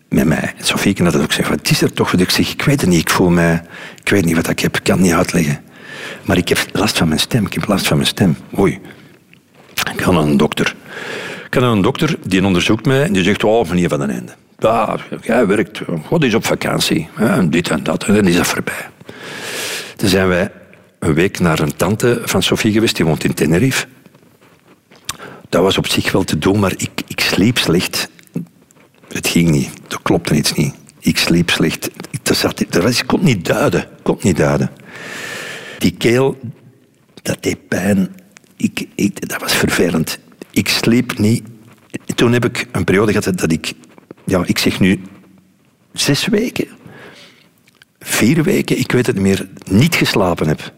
met mij. En Sofieke had het ook gezegd, wat is er toch? Ik zeg, ik weet het niet, ik voel mij... Ik weet niet wat ik heb, ik kan het niet uitleggen. Maar ik heb last van mijn stem, ik heb last van mijn stem. Oei. Ik ga naar een dokter. Ik ga naar een dokter, die onderzoekt mij en die zegt, oh, meneer Van den Einde. Ja, jij werkt, God is op vakantie. Dit en dat, en dan is dat voorbij. Toen zijn wij een week naar een tante van Sofie geweest, die woont in Tenerife. Dat was op zich wel te doen, maar ik, ik sliep slecht. Het ging niet, er klopte iets niet. Ik sliep slecht. Er zat, was, ik kon niet duiden. Kon niet duiden. Die keel, dat deed pijn. Ik, ik, dat was vervelend. Ik sliep niet. Toen heb ik een periode gehad dat ik, ja, ik zeg nu, zes weken, vier weken, ik weet het niet meer, niet geslapen heb.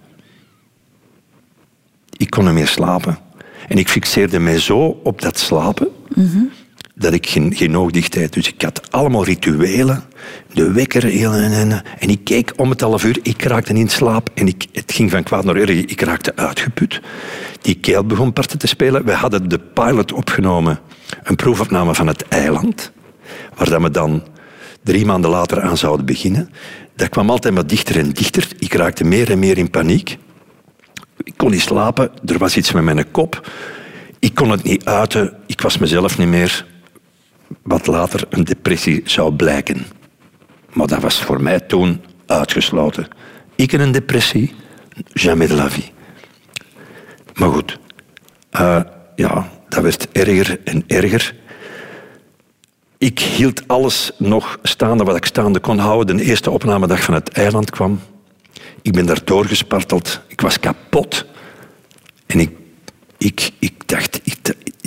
Ik kon niet meer slapen. En ik fixeerde mij zo op dat slapen, dat ik geen, geen oog dicht deed. Dus ik had allemaal rituelen, de wekker, en, en, en ik keek om het half uur, ik raakte in slaap en ik, het ging van kwaad naar erg. Ik raakte uitgeput. Die keel begon parten te spelen. We hadden de pilot opgenomen, een proefopname van het eiland, waar dat we dan drie maanden later aan zouden beginnen. Dat kwam altijd maar dichter en dichter. Ik raakte meer en meer in paniek. Ik kon niet slapen, er was iets met mijn kop. Ik kon het niet uiten, ik was mezelf niet meer. Wat later een depressie zou blijken. Maar dat was voor mij toen uitgesloten. Ik in een depressie, jamais de la vie. Maar goed, eh, ja, dat werd erger en erger. Ik hield alles nog staande wat ik staande kon houden. De eerste opnamedag van het eiland kwam. Ik ben daar doorgesparteld. Ik was kapot. En ik, ik, ik dacht, ik,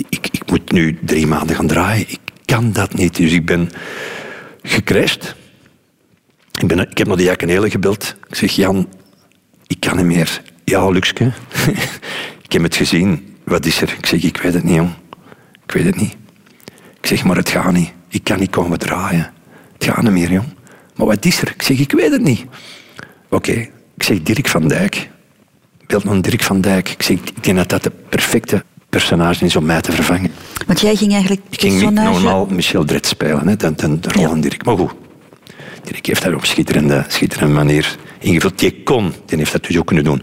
ik, ik moet nu drie maanden gaan draaien. Ik kan dat niet. Dus ik ben gecrashed. Ik, ben, ik heb naar de Jakenele gebeld. Ik zeg, Jan, ik kan niet meer. Ja, Luxke. ik heb het gezien. Wat is er? Ik zeg, ik weet het niet, jong. Ik weet het niet. Ik zeg, maar het gaat niet. Ik kan niet komen draaien. Het gaat niet meer, jong. Maar wat is er? Ik zeg, ik weet het niet. Oké, ik zeg Dirk van Dijk. Beeld naar Dirk van Dijk. Ik zeg, ik denk dat dat de perfecte personage is om mij te vervangen. Want jij ging eigenlijk Ik ging niet normaal Michel Dret spelen, hè, de, rol Ja. van Dirk. Maar goed, Dirk heeft dat op schitterende, schitterende manier ingevuld. Die kon, die heeft dat dus ook kunnen doen.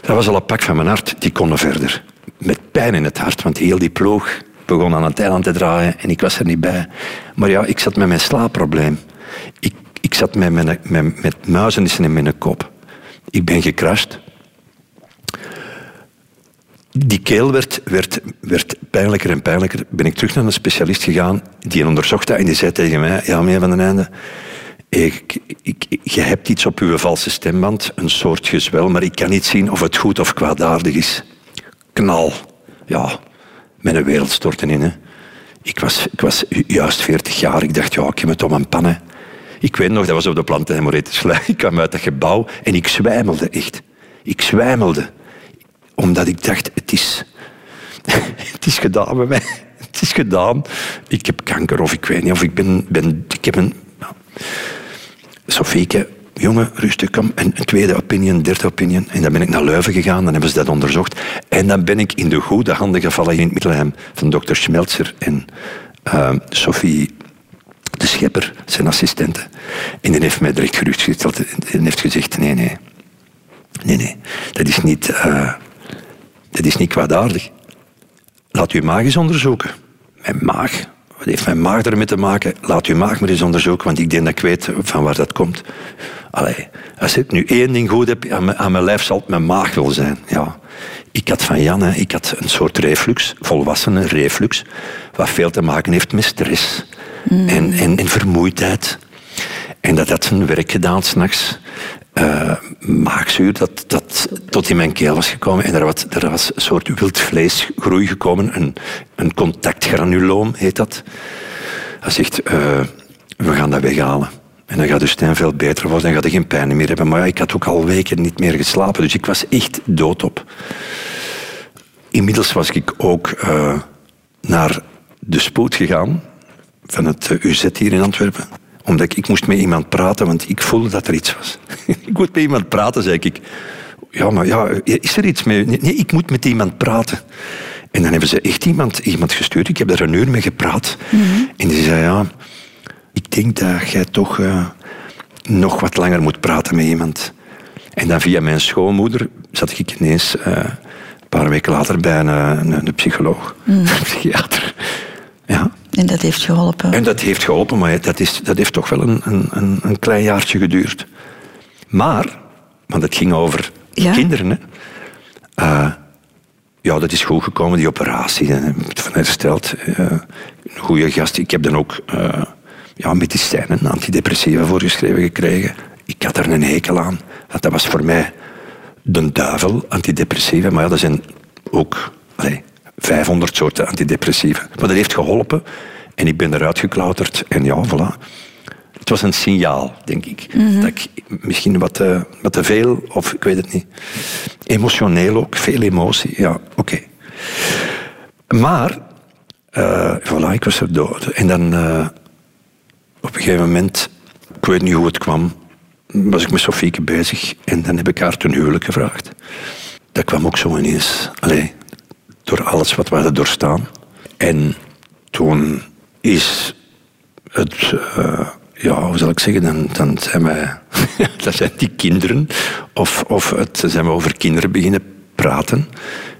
Dat was al een pak van mijn hart, die kon verder. Met pijn in het hart, want heel die ploeg begon aan het eiland te draaien en ik was er niet bij. Maar ja, ik zat met mijn slaapprobleem. Ik, ik zat met, mijn, met, met muizenissen in mijn kop. Ik ben gecrashed. Die keel werd, werd, werd pijnlijker en pijnlijker. Ben ik terug naar een specialist gegaan. Die onderzocht dat en die zei tegen mij... Ja, meneer Van den Einde... Ik, ik, je hebt iets op uw valse stemband. Een soort gezwel. Maar ik kan niet zien of het goed of kwaadaardig is. Knal. Ja, mijn wereld stortte in. Hè. Ik, was, ik was ju- juist 40 jaar. Ik dacht, ja, ik heb het om een pannen. Ik weet nog, dat was op de planten Ik kwam uit dat gebouw en ik zwijmelde echt. Ik zwijmelde omdat ik dacht, het is, het is gedaan met mij. Het is gedaan. Ik heb kanker of ik weet niet, of ik ben... ben ik heb een... ja. Sofieke, jongen, rustig, kom. En een tweede opinion, een derde opinion. En dan ben ik naar Leuven gegaan, dan hebben ze dat onderzocht. En dan ben ik in de goede handen gevallen in het Middelheim van dokter Schmelzer en eh, Sophie de schepper, zijn assistente. En die heeft mij direct gerustgesteld en heeft gezegd, nee, nee. Nee, nee, dat is niet, eh, dat is niet kwaadaardig. Laat uw maag eens onderzoeken. Mijn maag? wat heeft mijn maag ermee te maken? Laat uw maag maar eens onderzoeken, want ik denk dat ik weet van waar dat komt. Allee, als ik nu één ding goed heb aan mijn, aan lijf, zal het mijn maag wel zijn. Ja. Ik had van Jan, ik had een soort reflux, volwassenen reflux, wat veel te maken heeft met stress en, en, en vermoeidheid. En dat had zijn werk gedaan s'nachts. Uh, maagzuur dat, dat tot in mijn keel was gekomen. En er was, er was een soort wildvleesgroei gekomen. Een, een contactgranuloom heet dat. Hij zegt, uh, we gaan dat weghalen. En dan gaat de stem veel beter worden. Dan gaat hij geen pijn meer hebben. Maar ik had ook al weken niet meer geslapen. Dus ik was echt doodop. Inmiddels was ik ook uh, naar de spoed gegaan. Van het UZ hier in Antwerpen omdat ik, ik moest met iemand praten, want ik voelde dat er iets was. ik moet met iemand praten, zei ik. Ja, maar ja, is er iets mee? Nee, ik moet met iemand praten. En dan hebben ze echt iemand, iemand gestuurd. Ik heb daar een uur mee gepraat. Mm -hmm. En die zei, ja, ik denk dat jij toch uh, nog wat langer moet praten met iemand. En dan via mijn schoonmoeder zat ik ineens uh, een paar weken later bij een, een, een psycholoog, mm. een psychiater. Ja. En dat heeft geholpen? En dat heeft geholpen, maar dat, is, dat heeft toch wel een, een, een klein jaartje geduurd. Maar, want het ging over ja? kinderen, hè. Uh, ja, dat is goed gekomen, die operatie. Ik heb van hersteld. Uh, een goede gast. Ik heb dan ook uh, ja, medicijnen, antidepressiva voorgeschreven gekregen. Ik had er een hekel aan. Want dat was voor mij de duivel, antidepressiva. Maar ja, dat zijn ook... Allee, 500 soorten antidepressiva. Maar dat heeft geholpen en ik ben eruit geklauterd en ja, voilà. Het was een signaal, denk ik. Mm -hmm. Dat ik misschien wat te, wat te veel, of ik weet het niet. Emotioneel ook, veel emotie, ja, oké. Okay. Maar, uh, voilà, ik was er dood. En dan, uh, op een gegeven moment, ik weet niet hoe het kwam, was ik met Sofieke bezig en dan heb ik haar ten huwelijk gevraagd. Dat kwam ook zo ineens. Allee, door alles wat we hadden doorstaan. En toen is het, uh, ja, hoe zal ik zeggen, dan, dan zijn wij, dat zijn die kinderen, of, of het, zijn we over kinderen beginnen praten.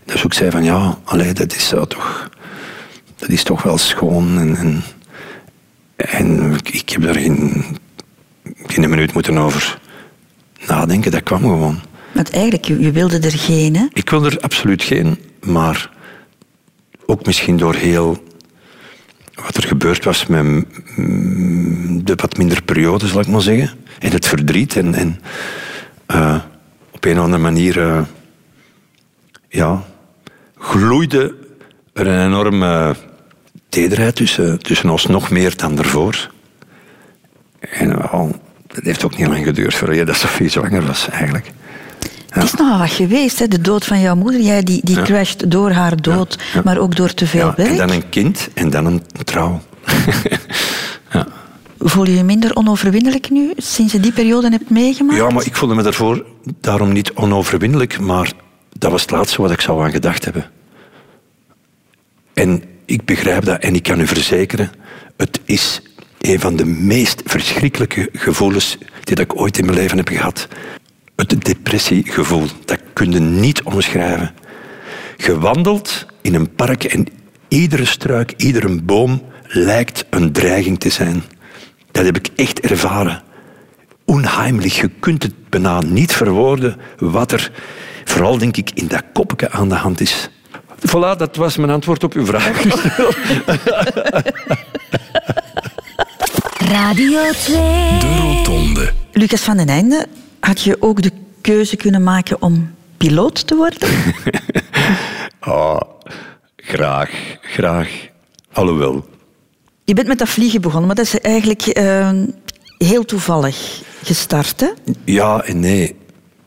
Dus ik zei van ja, allee, dat is toch, dat is toch wel schoon. En, en, en ik heb daar geen, geen minuut moeten over nadenken, dat kwam gewoon. Want eigenlijk, je wilde er geen, hè? Ik wilde er absoluut geen, maar ook misschien door heel wat er gebeurd was met de wat minder periode, zal ik maar zeggen. En het verdriet. En, en uh, op een of andere manier uh, ja, gloeide er een enorme tederheid tussen, tussen ons, nog meer dan daarvoor. En wel, dat heeft ook niet lang geduurd voor je dat Sophie zwanger was, eigenlijk. Het is nogal wat geweest, hè? de dood van jouw moeder. Jij die, die crasht door haar dood, maar ook door te veel werk. En dan een kind en dan een trouw. ja. Voel je je minder onoverwinnelijk nu, sinds je die periode hebt meegemaakt? Ja, maar ik voelde me daarvoor daarom niet onoverwinnelijk, maar dat was het laatste wat ik zou aan gedacht hebben. En ik begrijp dat en ik kan u verzekeren, het is een van de meest verschrikkelijke gevoelens die ik ooit in mijn leven heb gehad het depressiegevoel. Dat kun je niet omschrijven. Je wandelt in een park en iedere struik, iedere boom lijkt een dreiging te zijn. Dat heb ik echt ervaren. Onheimelijk, je kunt het bijna niet verwoorden wat er, vooral denk ik, in dat koppetje aan de hand is. Voilà, dat was mijn antwoord op uw vraag. Radio 2. De Rotonde. Lucas van den Einde, had je ook de keuze kunnen maken om piloot te worden? oh, graag, graag. Alhoewel. Je bent met dat vliegen begonnen, maar dat is eigenlijk uh, heel toevallig gestart, hè? Ja en nee.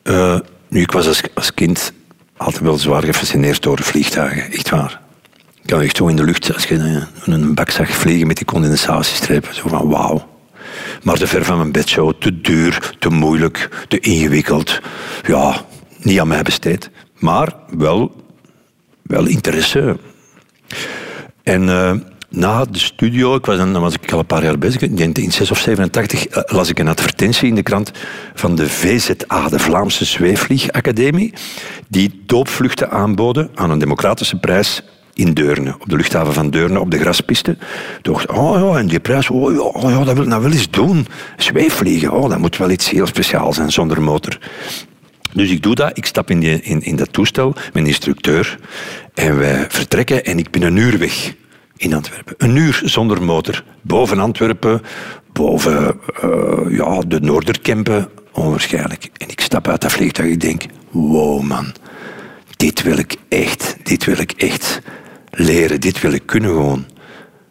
Uh, nu, ik was als, als kind altijd wel zwaar gefascineerd door vliegtuigen, echt waar. Ik kan echt zo in de lucht, als je een bak zag vliegen met die condensatiestrepen, zo van wauw. Maar te ver van mijn bedshow, te duur, te moeilijk, te ingewikkeld. Ja, niet aan mij besteed. Maar wel, wel interesse. En uh, na de studio, ik was dan, was ik al een paar jaar bezig, in 6 of 87 uh, las ik een advertentie in de krant van de VZA, de Vlaamse Zweefvliegacademie, die doopvluchten aanboden aan een democratische prijs in Deurne, op de luchthaven van Deurne, op de graspiste. Ik, oh ja, en die prijs, oh ja, oh ja dat wil ik nou wel eens doen. Zweefvliegen, oh, dat moet wel iets heel speciaals zijn zonder motor. Dus ik doe dat, ik stap in, die, in, in dat toestel een instructeur en wij vertrekken en ik ben een uur weg in Antwerpen. Een uur zonder motor. Boven Antwerpen, boven uh, ja, de Noorderkempen, onwaarschijnlijk. En ik stap uit dat vliegtuig en ik denk, wow man, dit wil ik echt, dit wil ik echt leren, dit wil ik kunnen gewoon.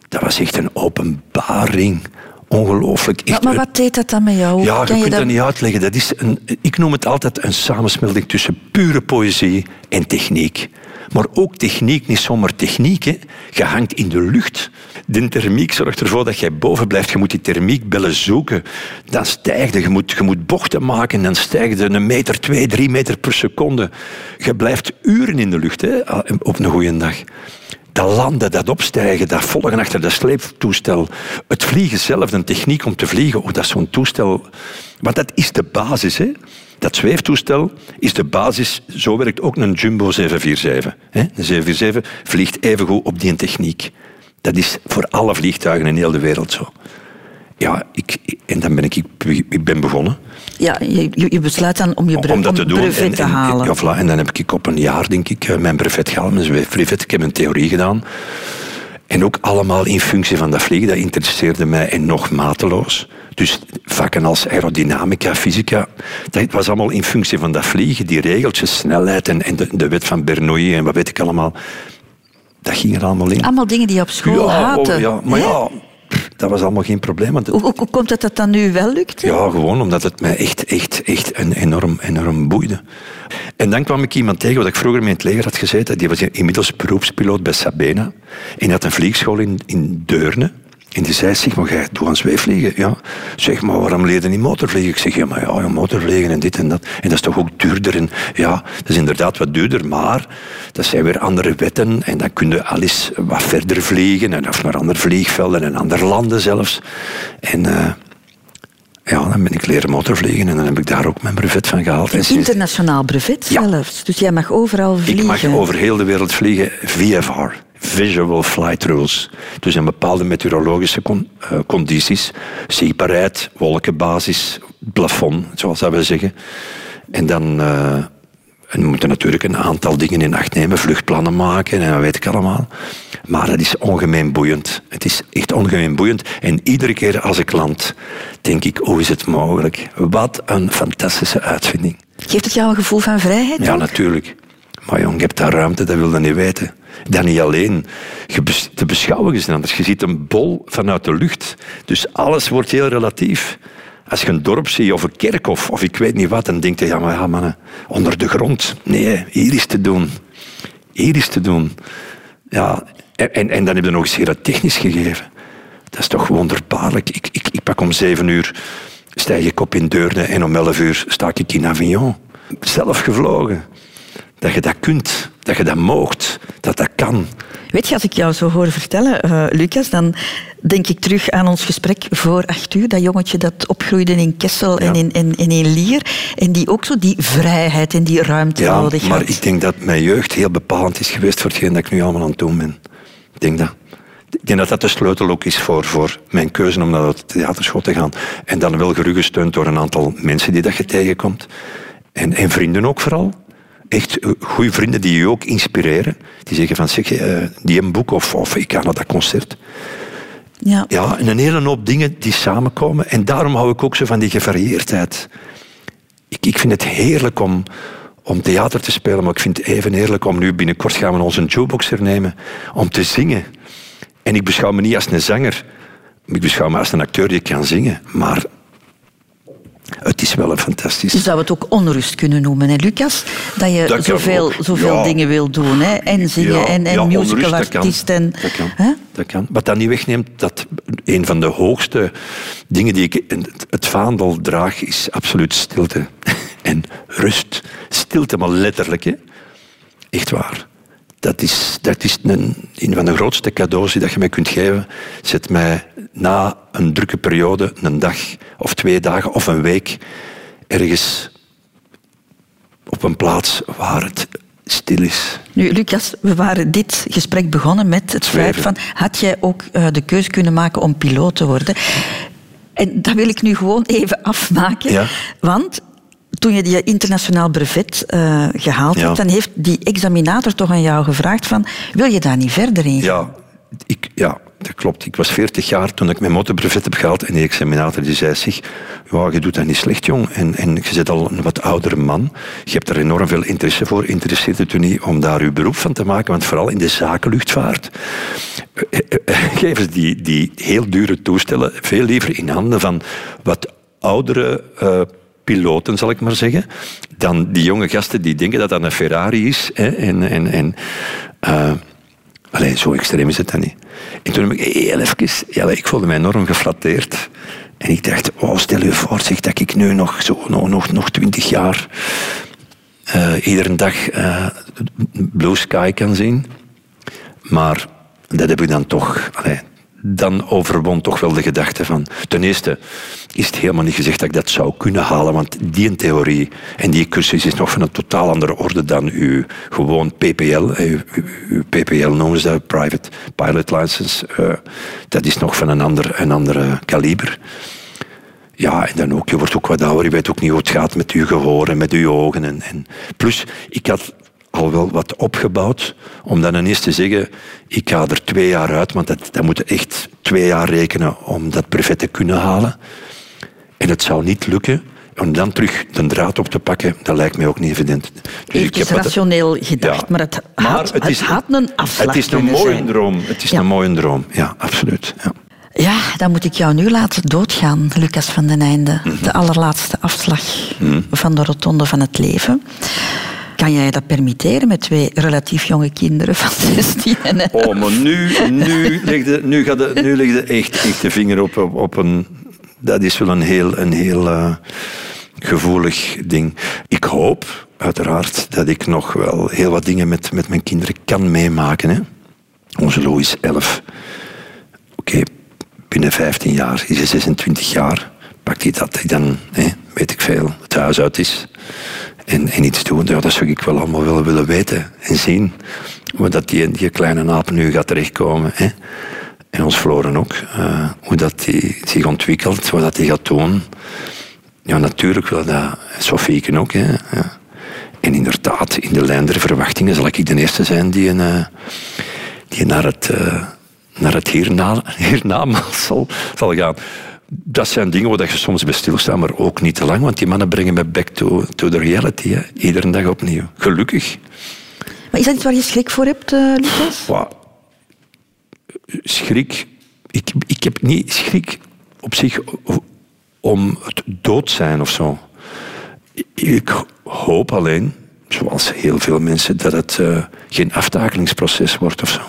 Dat was echt een openbaring. Ongelooflijk. Maar wat deed dat dan met jou? Ja, je kunt dat- dat niet uitleggen. Dat is een, ik noem het altijd een samensmelding tussen pure poëzie en techniek. Maar ook techniek, niet zomaar techniek. Hè. Je hangt in de lucht. De thermiek zorgt ervoor dat jij boven blijft. Je moet die thermiekbellen zoeken. Dan stijg je. Moet, moet bochten maken. Dan stijg je een meter, twee, drie meter per seconde. Je blijft uren in de lucht hè, op een goede dag. Dat landen, dat opstijgen, dat volgen achter dat sleeptoestel. Het vliegen zelf, de techniek om te vliegen, oh, dat is zo'n toestel. Want dat is de basis. Hè? Dat zweeftoestel is de basis. Zo werkt ook een Jumbo 747. Hè? Een 747 vliegt evengoed op die techniek. Dat is voor alle vliegtuigen in heel de wereld zo. Ja, ik, en dan ben ik, ik ben begonnen Ja, je, je besluit dan om je bre- om dat te om doen. brevet En, te en- halen. ja, voilà. en dan heb ik op een jaar, denk ik, eh, mijn brevet gehaald, mijn zweefbrevet. Ik heb een theorie gedaan. En ook allemaal in functie van dat vliegen. Dat interesseerde mij en nog mateloos. Dus vakken als aerodynamica, fysica, dat was allemaal in functie van dat vliegen. Die regeltjes, snelheid en, en de, de wet van Bernoulli en wat weet ik allemaal. Dat ging er allemaal in. Allemaal dingen die je op school ja, haatte. oh, ja, maar ja, dat was allemaal geen probleem. Want Hoe, komt het dat dat nu wel lukt? ja, gewoon omdat het mij echt, echt, echt een enorm, enorm boeide. En dan kwam ik iemand tegen wat ik vroeger mee in het leger had gezeten. Die was inmiddels beroepspiloot bij Sabena. En die had een vliegschool in, in Deurne. En die zei, zeg maar, jij doet aan zweefvliegen. Ja. Zeg maar, waarom leer je niet motorvliegen? Ik zeg, ja, maar ja, motorvliegen en dit en dat. En dat is toch ook duurder? En ja, dat is inderdaad wat duurder, maar dat zijn weer andere wetten. En dan kun je al eens wat verder vliegen. En of naar andere vliegvelden en andere landen zelfs. En... eh, ja, dan ben ik leren motorvliegen en dan heb ik daar ook mijn brevet van gehaald. Een internationaal brevet Ja. zelfs. Dus jij mag overal ik vliegen. mag over heel de wereld vliegen, VFR, Visual Flight Rules. Dus een bepaalde meteorologische con- eh, condities, zichtbaarheid, wolkenbasis, plafond, zoals dat we zeggen. En dan eh, en we moeten natuurlijk een aantal dingen in acht nemen, vluchtplannen maken en dat weet ik allemaal. Maar het is ongemeen boeiend. Het is echt ongemeen boeiend. En iedere keer als ik land, denk ik, hoe is het mogelijk? Wat een fantastische uitvinding. Geeft het jou een gevoel van vrijheid? Ja, ook? natuurlijk. Maar jong, je hebt daar ruimte, dat wil je niet weten. Dat niet alleen. Je bes- de beschouwing is anders. Je ziet een bol vanuit de lucht. Dus alles wordt heel relatief. Als je een dorp ziet of een kerkhof of ik weet niet wat, dan denk je, ja maar ja mannen, onder de grond. Nee, hier is te doen. Hier is te doen. Ja, en, en, en dan heb je nog eens heel technisch gegeven. Dat is toch wonderbaarlijk. Ik, ik, ik pak om zeven uur, stijg ik op in Deurne en om elf uur sta ik in Avignon. Zelf gevlogen. Dat je dat kunt, dat je dat moogt, dat dat kan. Weet je, als ik jou zo hoor vertellen, eh, Lucas, dan denk ik terug aan ons gesprek voor acht uur. Dat jongetje dat opgroeide in Kessel en, in, en, en in Lier. En die ook zo die vrijheid en die ruimte Ja, nodig maar had. ik denk dat mijn jeugd heel bepalend is geweest voor hetgeen dat ik nu allemaal aan het doen ben. Ik denk dat. Ik denk dat dat de sleutel ook is voor, voor mijn keuze om naar het theaterschool te gaan. En dan wel gerugesteund door een aantal mensen die dat je tegenkomt. En, en vrienden ook vooral. Echt goede vrienden die je ook inspireren. Die zeggen van, zeg, eh, die een boek of, of ik ga naar dat concert. Ja. Ja, en een hele hoop dingen die samenkomen. En daarom hou ik ook zo van die gevarieerdheid. Ik, ik vind het heerlijk om, om theater te spelen, maar ik vind het even heerlijk om nu binnenkort gaan we onze jukebox hernemen, om te zingen. En ik beschouw me niet als een zanger, ik beschouw me als een acteur die kan zingen. Maar het is wel een fantastisch... Je zou het ook onrust kunnen noemen, hè, Lucas? Dat je Dat zoveel, zoveel ja. dingen wil doen. Hè? En zingen Ja, en, en ja, dat. En, Dat kan. Hè? Dat kan. Wat dat niet wegneemt, dat een van de hoogste dingen die ik in het- het vaandel draag, is absoluut stilte. En rust. Stilte, maar letterlijk. Hè. Echt waar. Dat is, dat is een, een van de grootste cadeaus die dat je mij kunt geven. Zet mij na een drukke periode, een dag of twee dagen of een week, ergens op een plaats waar het stil is. Nu, Lucas, we waren dit gesprek begonnen met het feit van... Had jij ook eh, de keuze kunnen maken om piloot te worden? En dat wil ik nu gewoon even afmaken. Ja. Want toen je die internationaal brevet eh, gehaald Ja. hebt... dan heeft die examinator toch aan jou gevraagd van... Wil je daar niet verder in? Ja, ik, ja, dat klopt. Ik was 40 jaar toen ik mijn motorbrevet heb gehaald. En die examinator die zei zich, ja, je doet dat niet slecht, jong. En, en je bent al een wat oudere man. Je hebt er enorm veel interesse voor. Interesseert het u niet om daar uw beroep van te maken? Want vooral in de zakenluchtvaart eh, eh, geven ze die, die heel dure toestellen veel liever in handen van wat oudere piloten, zal ik maar zeggen, dan die jonge gasten die denken dat dat een Ferrari is. Hè, en, en, en, eh, zo extreem is het dan niet. En toen heb ik heel even... Ja, ik voelde mij enorm geflatteerd. En ik dacht, oh, stel je voor zeg, dat ik nu nog, zo, nog, nog, 20 jaar... eh, iedere dag eh, Blue Sky kan zien. Maar dat heb ik dan toch... dan overwon toch wel de gedachte van... Ten eerste is het helemaal niet gezegd dat ik dat zou kunnen halen, want die theorie en die cursus is nog van een totaal andere orde dan uw gewoon PPL. eh, Uw, uw- uw PPL noemen ze dat, Private Pilot License. eh, dat is nog van een ander, een andere kaliber. Ja, en dan ook, je wordt ook wat ouder, je weet ook niet hoe het gaat met je gehoor en met je ogen. En, en plus, ik had al wel wat opgebouwd, om dan ineens te zeggen, ik ga er twee jaar uit, want dat, dat moet echt twee jaar rekenen om dat brevet te kunnen halen. En het zou niet lukken om dan terug de draad op te pakken, dat lijkt mij ook niet evident. Dus Het is wat- rationeel gedacht, Ja. maar het had, het het is- had een afslag Het is een mooie zijn. droom. Het is Ja. een mooie droom, ja, absoluut. Ja. Ja, dan moet ik jou nu laten doodgaan, Lucas van den Einde. Mhm. De allerlaatste afslag van de rotonde van het leven. Kan jij dat permitteren met twee relatief jonge kinderen van 16 en... Oh, maar nu, nu, legde, nu, gaat de, nu legde echt, echt de vinger op, op, op een... Dat is wel een heel, een heel eh, gevoelig ding. Ik hoop, uiteraard, dat ik nog wel heel wat dingen met, met mijn kinderen kan meemaken. Hè. Onze Lou is 11. Oké, binnen 15 jaar is hij 26 jaar. Pakt hij dat hij dan, hè, weet ik veel, het huis uit is. En, en iets doen, dat zou ik wel allemaal willen, weten en zien. Hoe dat die, die kleine aap nu gaat terechtkomen. Hè. En ons Floren ook. eh, hoe dat die zich ontwikkelt, wat dat die gaat doen. Ja, natuurlijk wil dat Sofieken ook. Hè. Ja. En inderdaad, in de lijn der verwachtingen zal ik de eerste zijn die, een, eh, die naar het, eh, zal, zal gaan. Dat zijn dingen waar je soms bij stilstaat, maar ook niet te lang, want die mannen brengen me back to, to the reality. Hè. Iedere dag opnieuw. Gelukkig. Maar is dat iets waar je schrik voor hebt, eh, Lucas? Schrik. Ik, ik heb niet schrik op zich om het dood zijn of zo. Ik hoop alleen, zoals heel veel mensen, dat het eh, geen aftakelingsproces wordt of zo.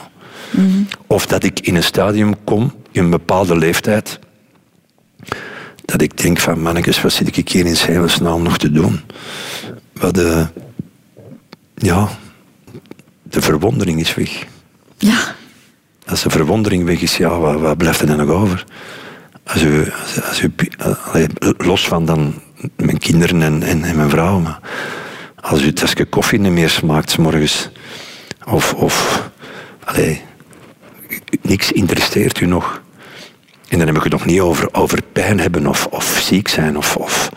Of dat ik in een stadium kom, in een bepaalde leeftijd, dat ik denk van, mannetjes, wat zit ik hier in hemelsnaam nog te doen? Wat de, ja, de verwondering is weg. Ja. Als de verwondering weg is, ja, wat, wat blijft er dan nog over? Als u, als, als u, allee, los van dan mijn kinderen en, en, en mijn vrouw, maar als u het tasje koffie niet meer smaakt 's morgens, of, of allee, niks interesseert u nog. En dan heb ik het nog niet over, over pijn hebben of, of ziek zijn of, of,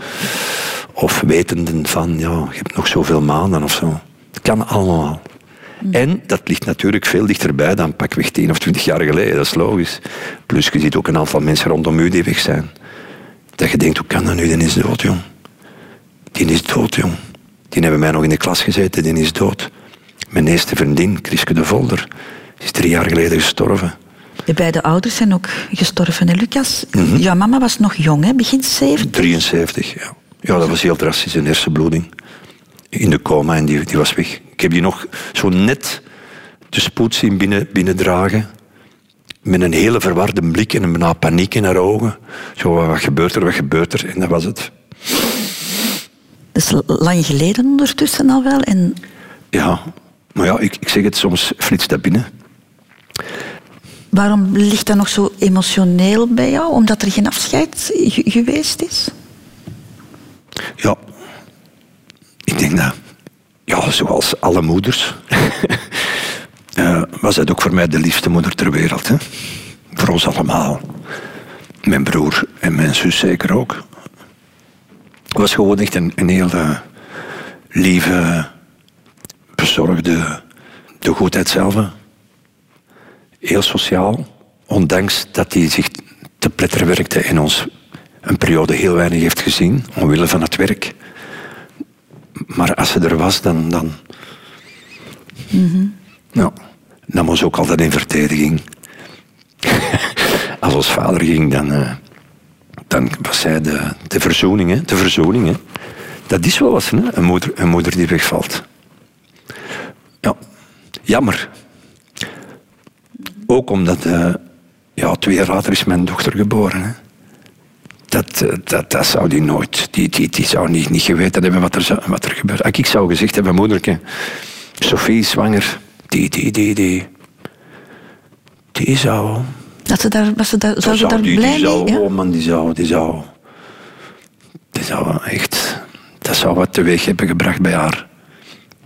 of wetenden van, ja, je hebt nog zoveel maanden of zo. Het kan allemaal. En dat ligt natuurlijk veel dichterbij dan pakweg 10 of 20 jaar geleden, dat is logisch. Plus je ziet ook een aantal mensen rondom u die weg zijn. Dat je denkt, hoe kan dat nu? Die is dood, jong. Die is dood, jong. Die hebben mij nog in de klas gezeten, die is dood. Mijn eerste vriendin, Chriske de Volder, is drie jaar geleden gestorven. De beide ouders zijn ook gestorven, hè, Lucas? Mhm. Jouw mama was nog jong, hè? begin 70. 73, ja. Ja, dat was heel drastisch, een hersenbloeding. In de coma en die, die was weg. Ik heb die nog zo net de spoed zien binnen, binnendragen. Met een hele verwarde blik en een bijna paniek in haar ogen. Zo, wat gebeurt er, wat gebeurt er? En dat was het. Dat is lang geleden ondertussen al wel. En Ja, maar ja, ik, ik zeg het, soms flitst dat binnen. Waarom ligt dat nog zo emotioneel bij jou? Omdat er geen afscheid ge- geweest is? Ja, ik denk dat. ja, zoals alle moeders, eh, was het ook voor mij de liefste moeder ter wereld. Hè? Voor ons allemaal. Mijn broer en mijn zus zeker ook. Het was gewoon echt een, een hele lieve, bezorgde, de goedheid zelf. Heel sociaal, ondanks dat hij zich te pletter werkte en ons een periode heel weinig heeft gezien, omwille van het werk. Maar als ze er was, dan. dan ja, nam ons ook altijd in verdediging. als ons vader ging, dan, eh, dan was zij de, de verzoening. Hè? De verzoening hè? Dat is wel wat, hè? Een, moeder, een moeder die wegvalt. Ja, jammer. Ook omdat, eh, ja, twee jaar later is mijn dochter geboren. Hè? Dat, eh, dat, dat zou die nooit, die, die, die zou niet, niet geweten hebben wat er, wat er gebeurt. Als ik zou gezegd hebben, moederke, Sophie is zwanger, die, die, die, die, die zou... Dat ze daar, was ze daar, zou ze daar die, blij die zou, mee? Oh man, die zou, die zou, die zou echt, dat zou wat teweeg hebben gebracht bij haar.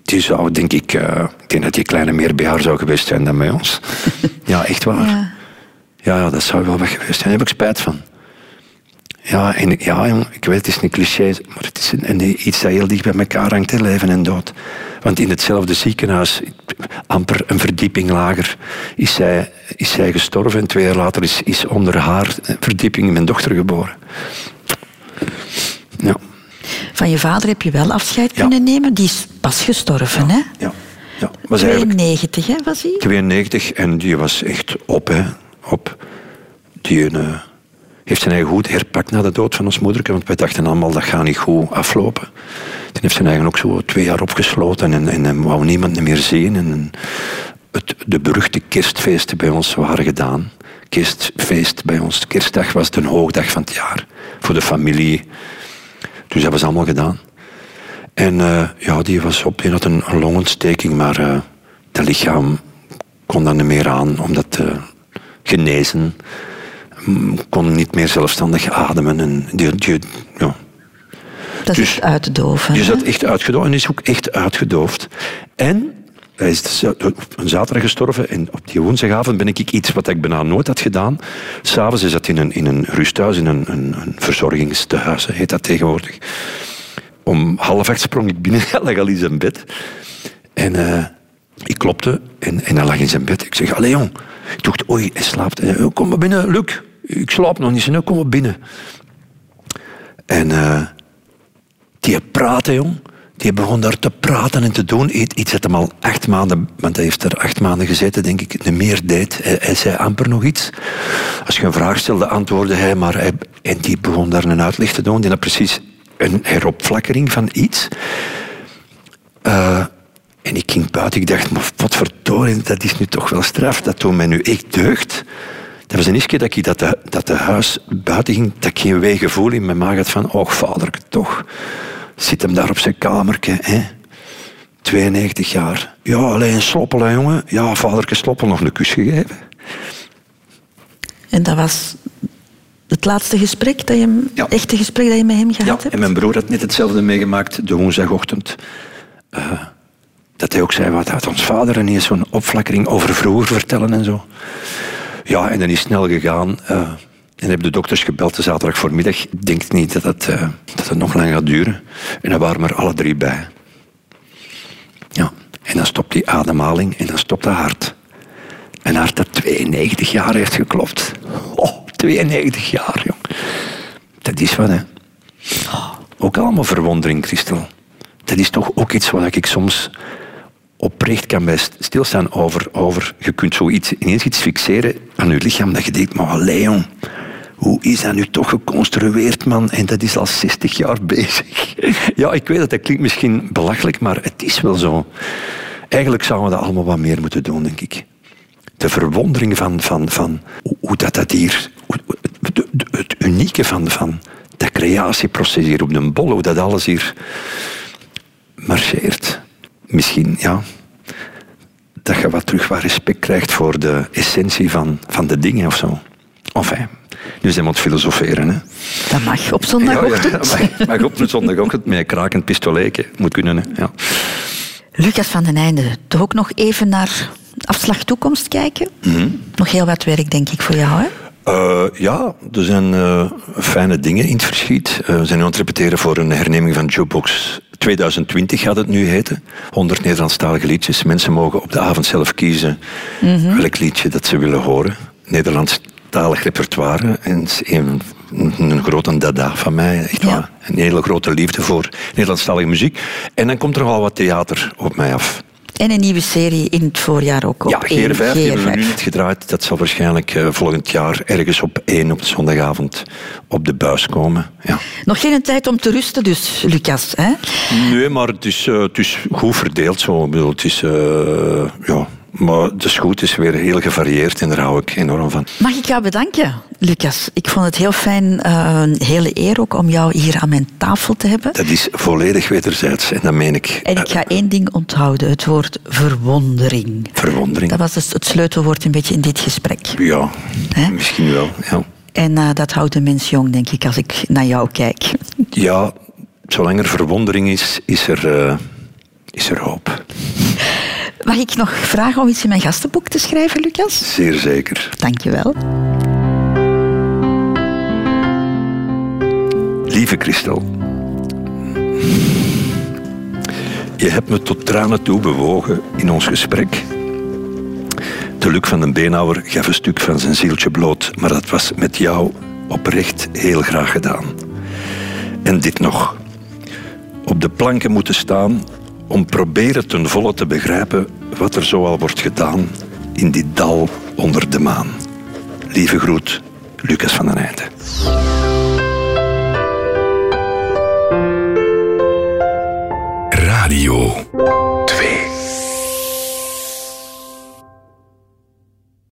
Die zou, denk ik, eh, ik denk dat die kleine meer bij haar zou geweest zijn dan bij ons. ja, echt waar. Ja. Ja. Dat zou wel wat geweest zijn. Daar heb ik spijt van. Ja, en, ja jong, ik weet, het is een cliché, maar het is een, een- iets dat heel dicht bij elkaar hangt, hè, leven en dood. Want in hetzelfde ziekenhuis, amper een verdieping lager, is zij, is zij gestorven. En twee jaar later is, is onder haar verdieping mijn dochter geboren. Ja, Van je vader heb je wel afscheid Ja. kunnen nemen. Die is pas gestorven, hè? ja, ja. Was eigenlijk 92, hè, was hij? 92 en die was echt op, hè. Op. Die eh, heeft zijn eigen goed herpakt na de dood van ons moeder. Want wij dachten allemaal, dat gaat niet goed aflopen. Die heeft zijn eigen ook zo twee jaar opgesloten en, en, en wou niemand meer zien. En het, de beruchte kerstfeesten bij ons waren gedaan. Kerstfeest bij ons. Kerstdag was de hoogdag van het jaar. Voor de familie. Dus dat was allemaal gedaan. En eh, ja, die was op, die had een, een longontsteking, maar eh dat lichaam kon dan niet meer aan, omdat te genezen. Mm, Kon niet meer zelfstandig ademen. En die, die, ja, Dat Dus- is uitdoven. hè? zat echt uitgedoofd en is ook echt uitgedoofd. En hij is dus op een zaterdag gestorven en op die woensdagavond ben ik iets wat ik bijna nooit had gedaan. S'avonds is dat in een, in een rusthuis, in een, een, een verzorgingstehuis, heet dat tegenwoordig. Om half acht sprong ik binnen, hij lag al in zijn bed. En eh, ik klopte en, en hij lag in zijn bed. Ik zeg, allee jong. Ik dacht, oei, hij slaapt. "Oh, kom maar binnen, Luc. Ik slaap nog niet, zo, kom maar binnen. En eh, die praatte, jong. Die begon daar te praten en te doen. Iets dat hem al acht maanden, want hij heeft er acht maanden gezeten, denk ik, niet meer deed. Hij, zei amper nog iets. Als je een vraag stelde, antwoordde hij, maar hij, en die begon daar een uitleg te doen. Die had precies een heropflakkering van iets. Eh, en ik ging buiten, ik dacht, maar wat verdorie, dat is nu toch wel straf. Dat doet mij nu echt deugd. Dat was de eerste keer dat ik dat de, dat de huis buiten ging, dat ik geen weegevoel in mijn maag had van, och vaderke, toch. Zit hem daar op zijn kamertje, hè. 92 jaar. Ja, alleen een sloppel, hè, jongen. Ja, vaderke sloppel nog een kus gegeven. En dat was het laatste gesprek, dat je, hem- Ja. echte gesprek dat je met hem gehad Ja, hebt? en mijn broer had net hetzelfde meegemaakt de woensdagochtend. Eh, dat hij ook zei, wat had ons vader en eens zo'n opflakkering over vroeger vertellen en zo. Ja, en dan is snel gegaan. eh, en hebben de dokters gebeld de zaterdag voormiddag. Ik denk niet dat het, eh, dat het nog lang gaat duren. En dan waren er alle drie bij. Ja, en dan stopt die ademhaling en dan stopt het hart. Een hart dat 92 jaar heeft geklopt. Oh, 92 jaar, jong. Dat is wat, hè. Ook allemaal verwondering, Christel. Dat is toch ook iets waar ik soms oprecht kan bij stilstaan over, over. Je kunt zoiets, ineens iets fixeren aan je lichaam dat je denkt, maar allee jong, hoe is dat nu toch geconstrueerd, man? En dat is al 60 jaar bezig. Ja, ik weet dat dat klinkt misschien belachelijk, maar het is wel zo. Eigenlijk zouden we dat allemaal wat meer moeten doen, denk ik. De verwondering van, van, van hoe, dat, dat hier... het unieke van, van dat creatieproces hier op de bol, hoe dat alles hier marcheert. Misschien, ja, dat je wat terug wat respect krijgt voor de essentie van, van de dingen of zo. Enfin, nu zijn we aan het filosoferen. Hè. Dat mag op Ja, zondagochtend. ja, mag, mag op een zondagochtend met een krakend pistoletje. Moet kunnen, hè. Ja. Lucas van den Einde, toch ook nog even naar afslag toekomst kijken? Nog heel wat werk, denk ik, voor jou, hè? Eh, ja, er zijn eh, fijne dingen in het verschiet. Eh, we zijn nu aan het repeteren voor een herneming van Jukebox 2020 gaat het nu heten. 100 Nederlandstalige liedjes. Mensen mogen op de avond zelf kiezen welk liedje dat ze willen horen. Nederlandstalig repertoire. En is een, een grote dada van mij. Echt Ja. waar. Een hele grote liefde voor Nederlandstalige muziek. En dan komt er al wat theater op mij af. En een nieuwe serie in het voorjaar ook op Ja, één, GR5 die hebben we nu GR5. net gedraaid. Dat zal waarschijnlijk eh, volgend jaar ergens op één op de zondagavond op de buis komen. Ja. Nog geen tijd om te rusten dus, Lucas. Hè? Nee, maar het is, eh, het is goed verdeeld zo. Ik bedoel, het is, eh, ja, maar goed. Het is weer heel gevarieerd en daar hou ik enorm van. Mag ik jou bedanken, Lucas? Ik vond het heel fijn, eh, een hele eer ook om jou hier aan mijn tafel te hebben. Dat is volledig wederzijds en dat meen ik. En ik ga één ding onthouden, het woord verwondering. Verwondering. Dat was dus het sleutelwoord een beetje in dit gesprek. Ja, misschien wel. Ja. En eh, dat houdt de mens jong, denk ik, als ik naar jou kijk. ja, zolang er verwondering is, is er, eh, is er hoop. Mag ik nog vragen om iets in mijn gastenboek te schrijven, Lucas? Zeer zeker. Dankjewel. Lieve Christel, je hebt me tot tranen toe bewogen in ons gesprek. De Luc van den Beenhouwer gaf een stuk van zijn zieltje bloot, maar dat was met jou oprecht heel graag gedaan. En dit nog. Op de planken moeten staan om proberen ten volle te begrijpen wat er zoal wordt gedaan in dit dal onder de maan. Lieve groet, Lucas van den Einde. Radio 2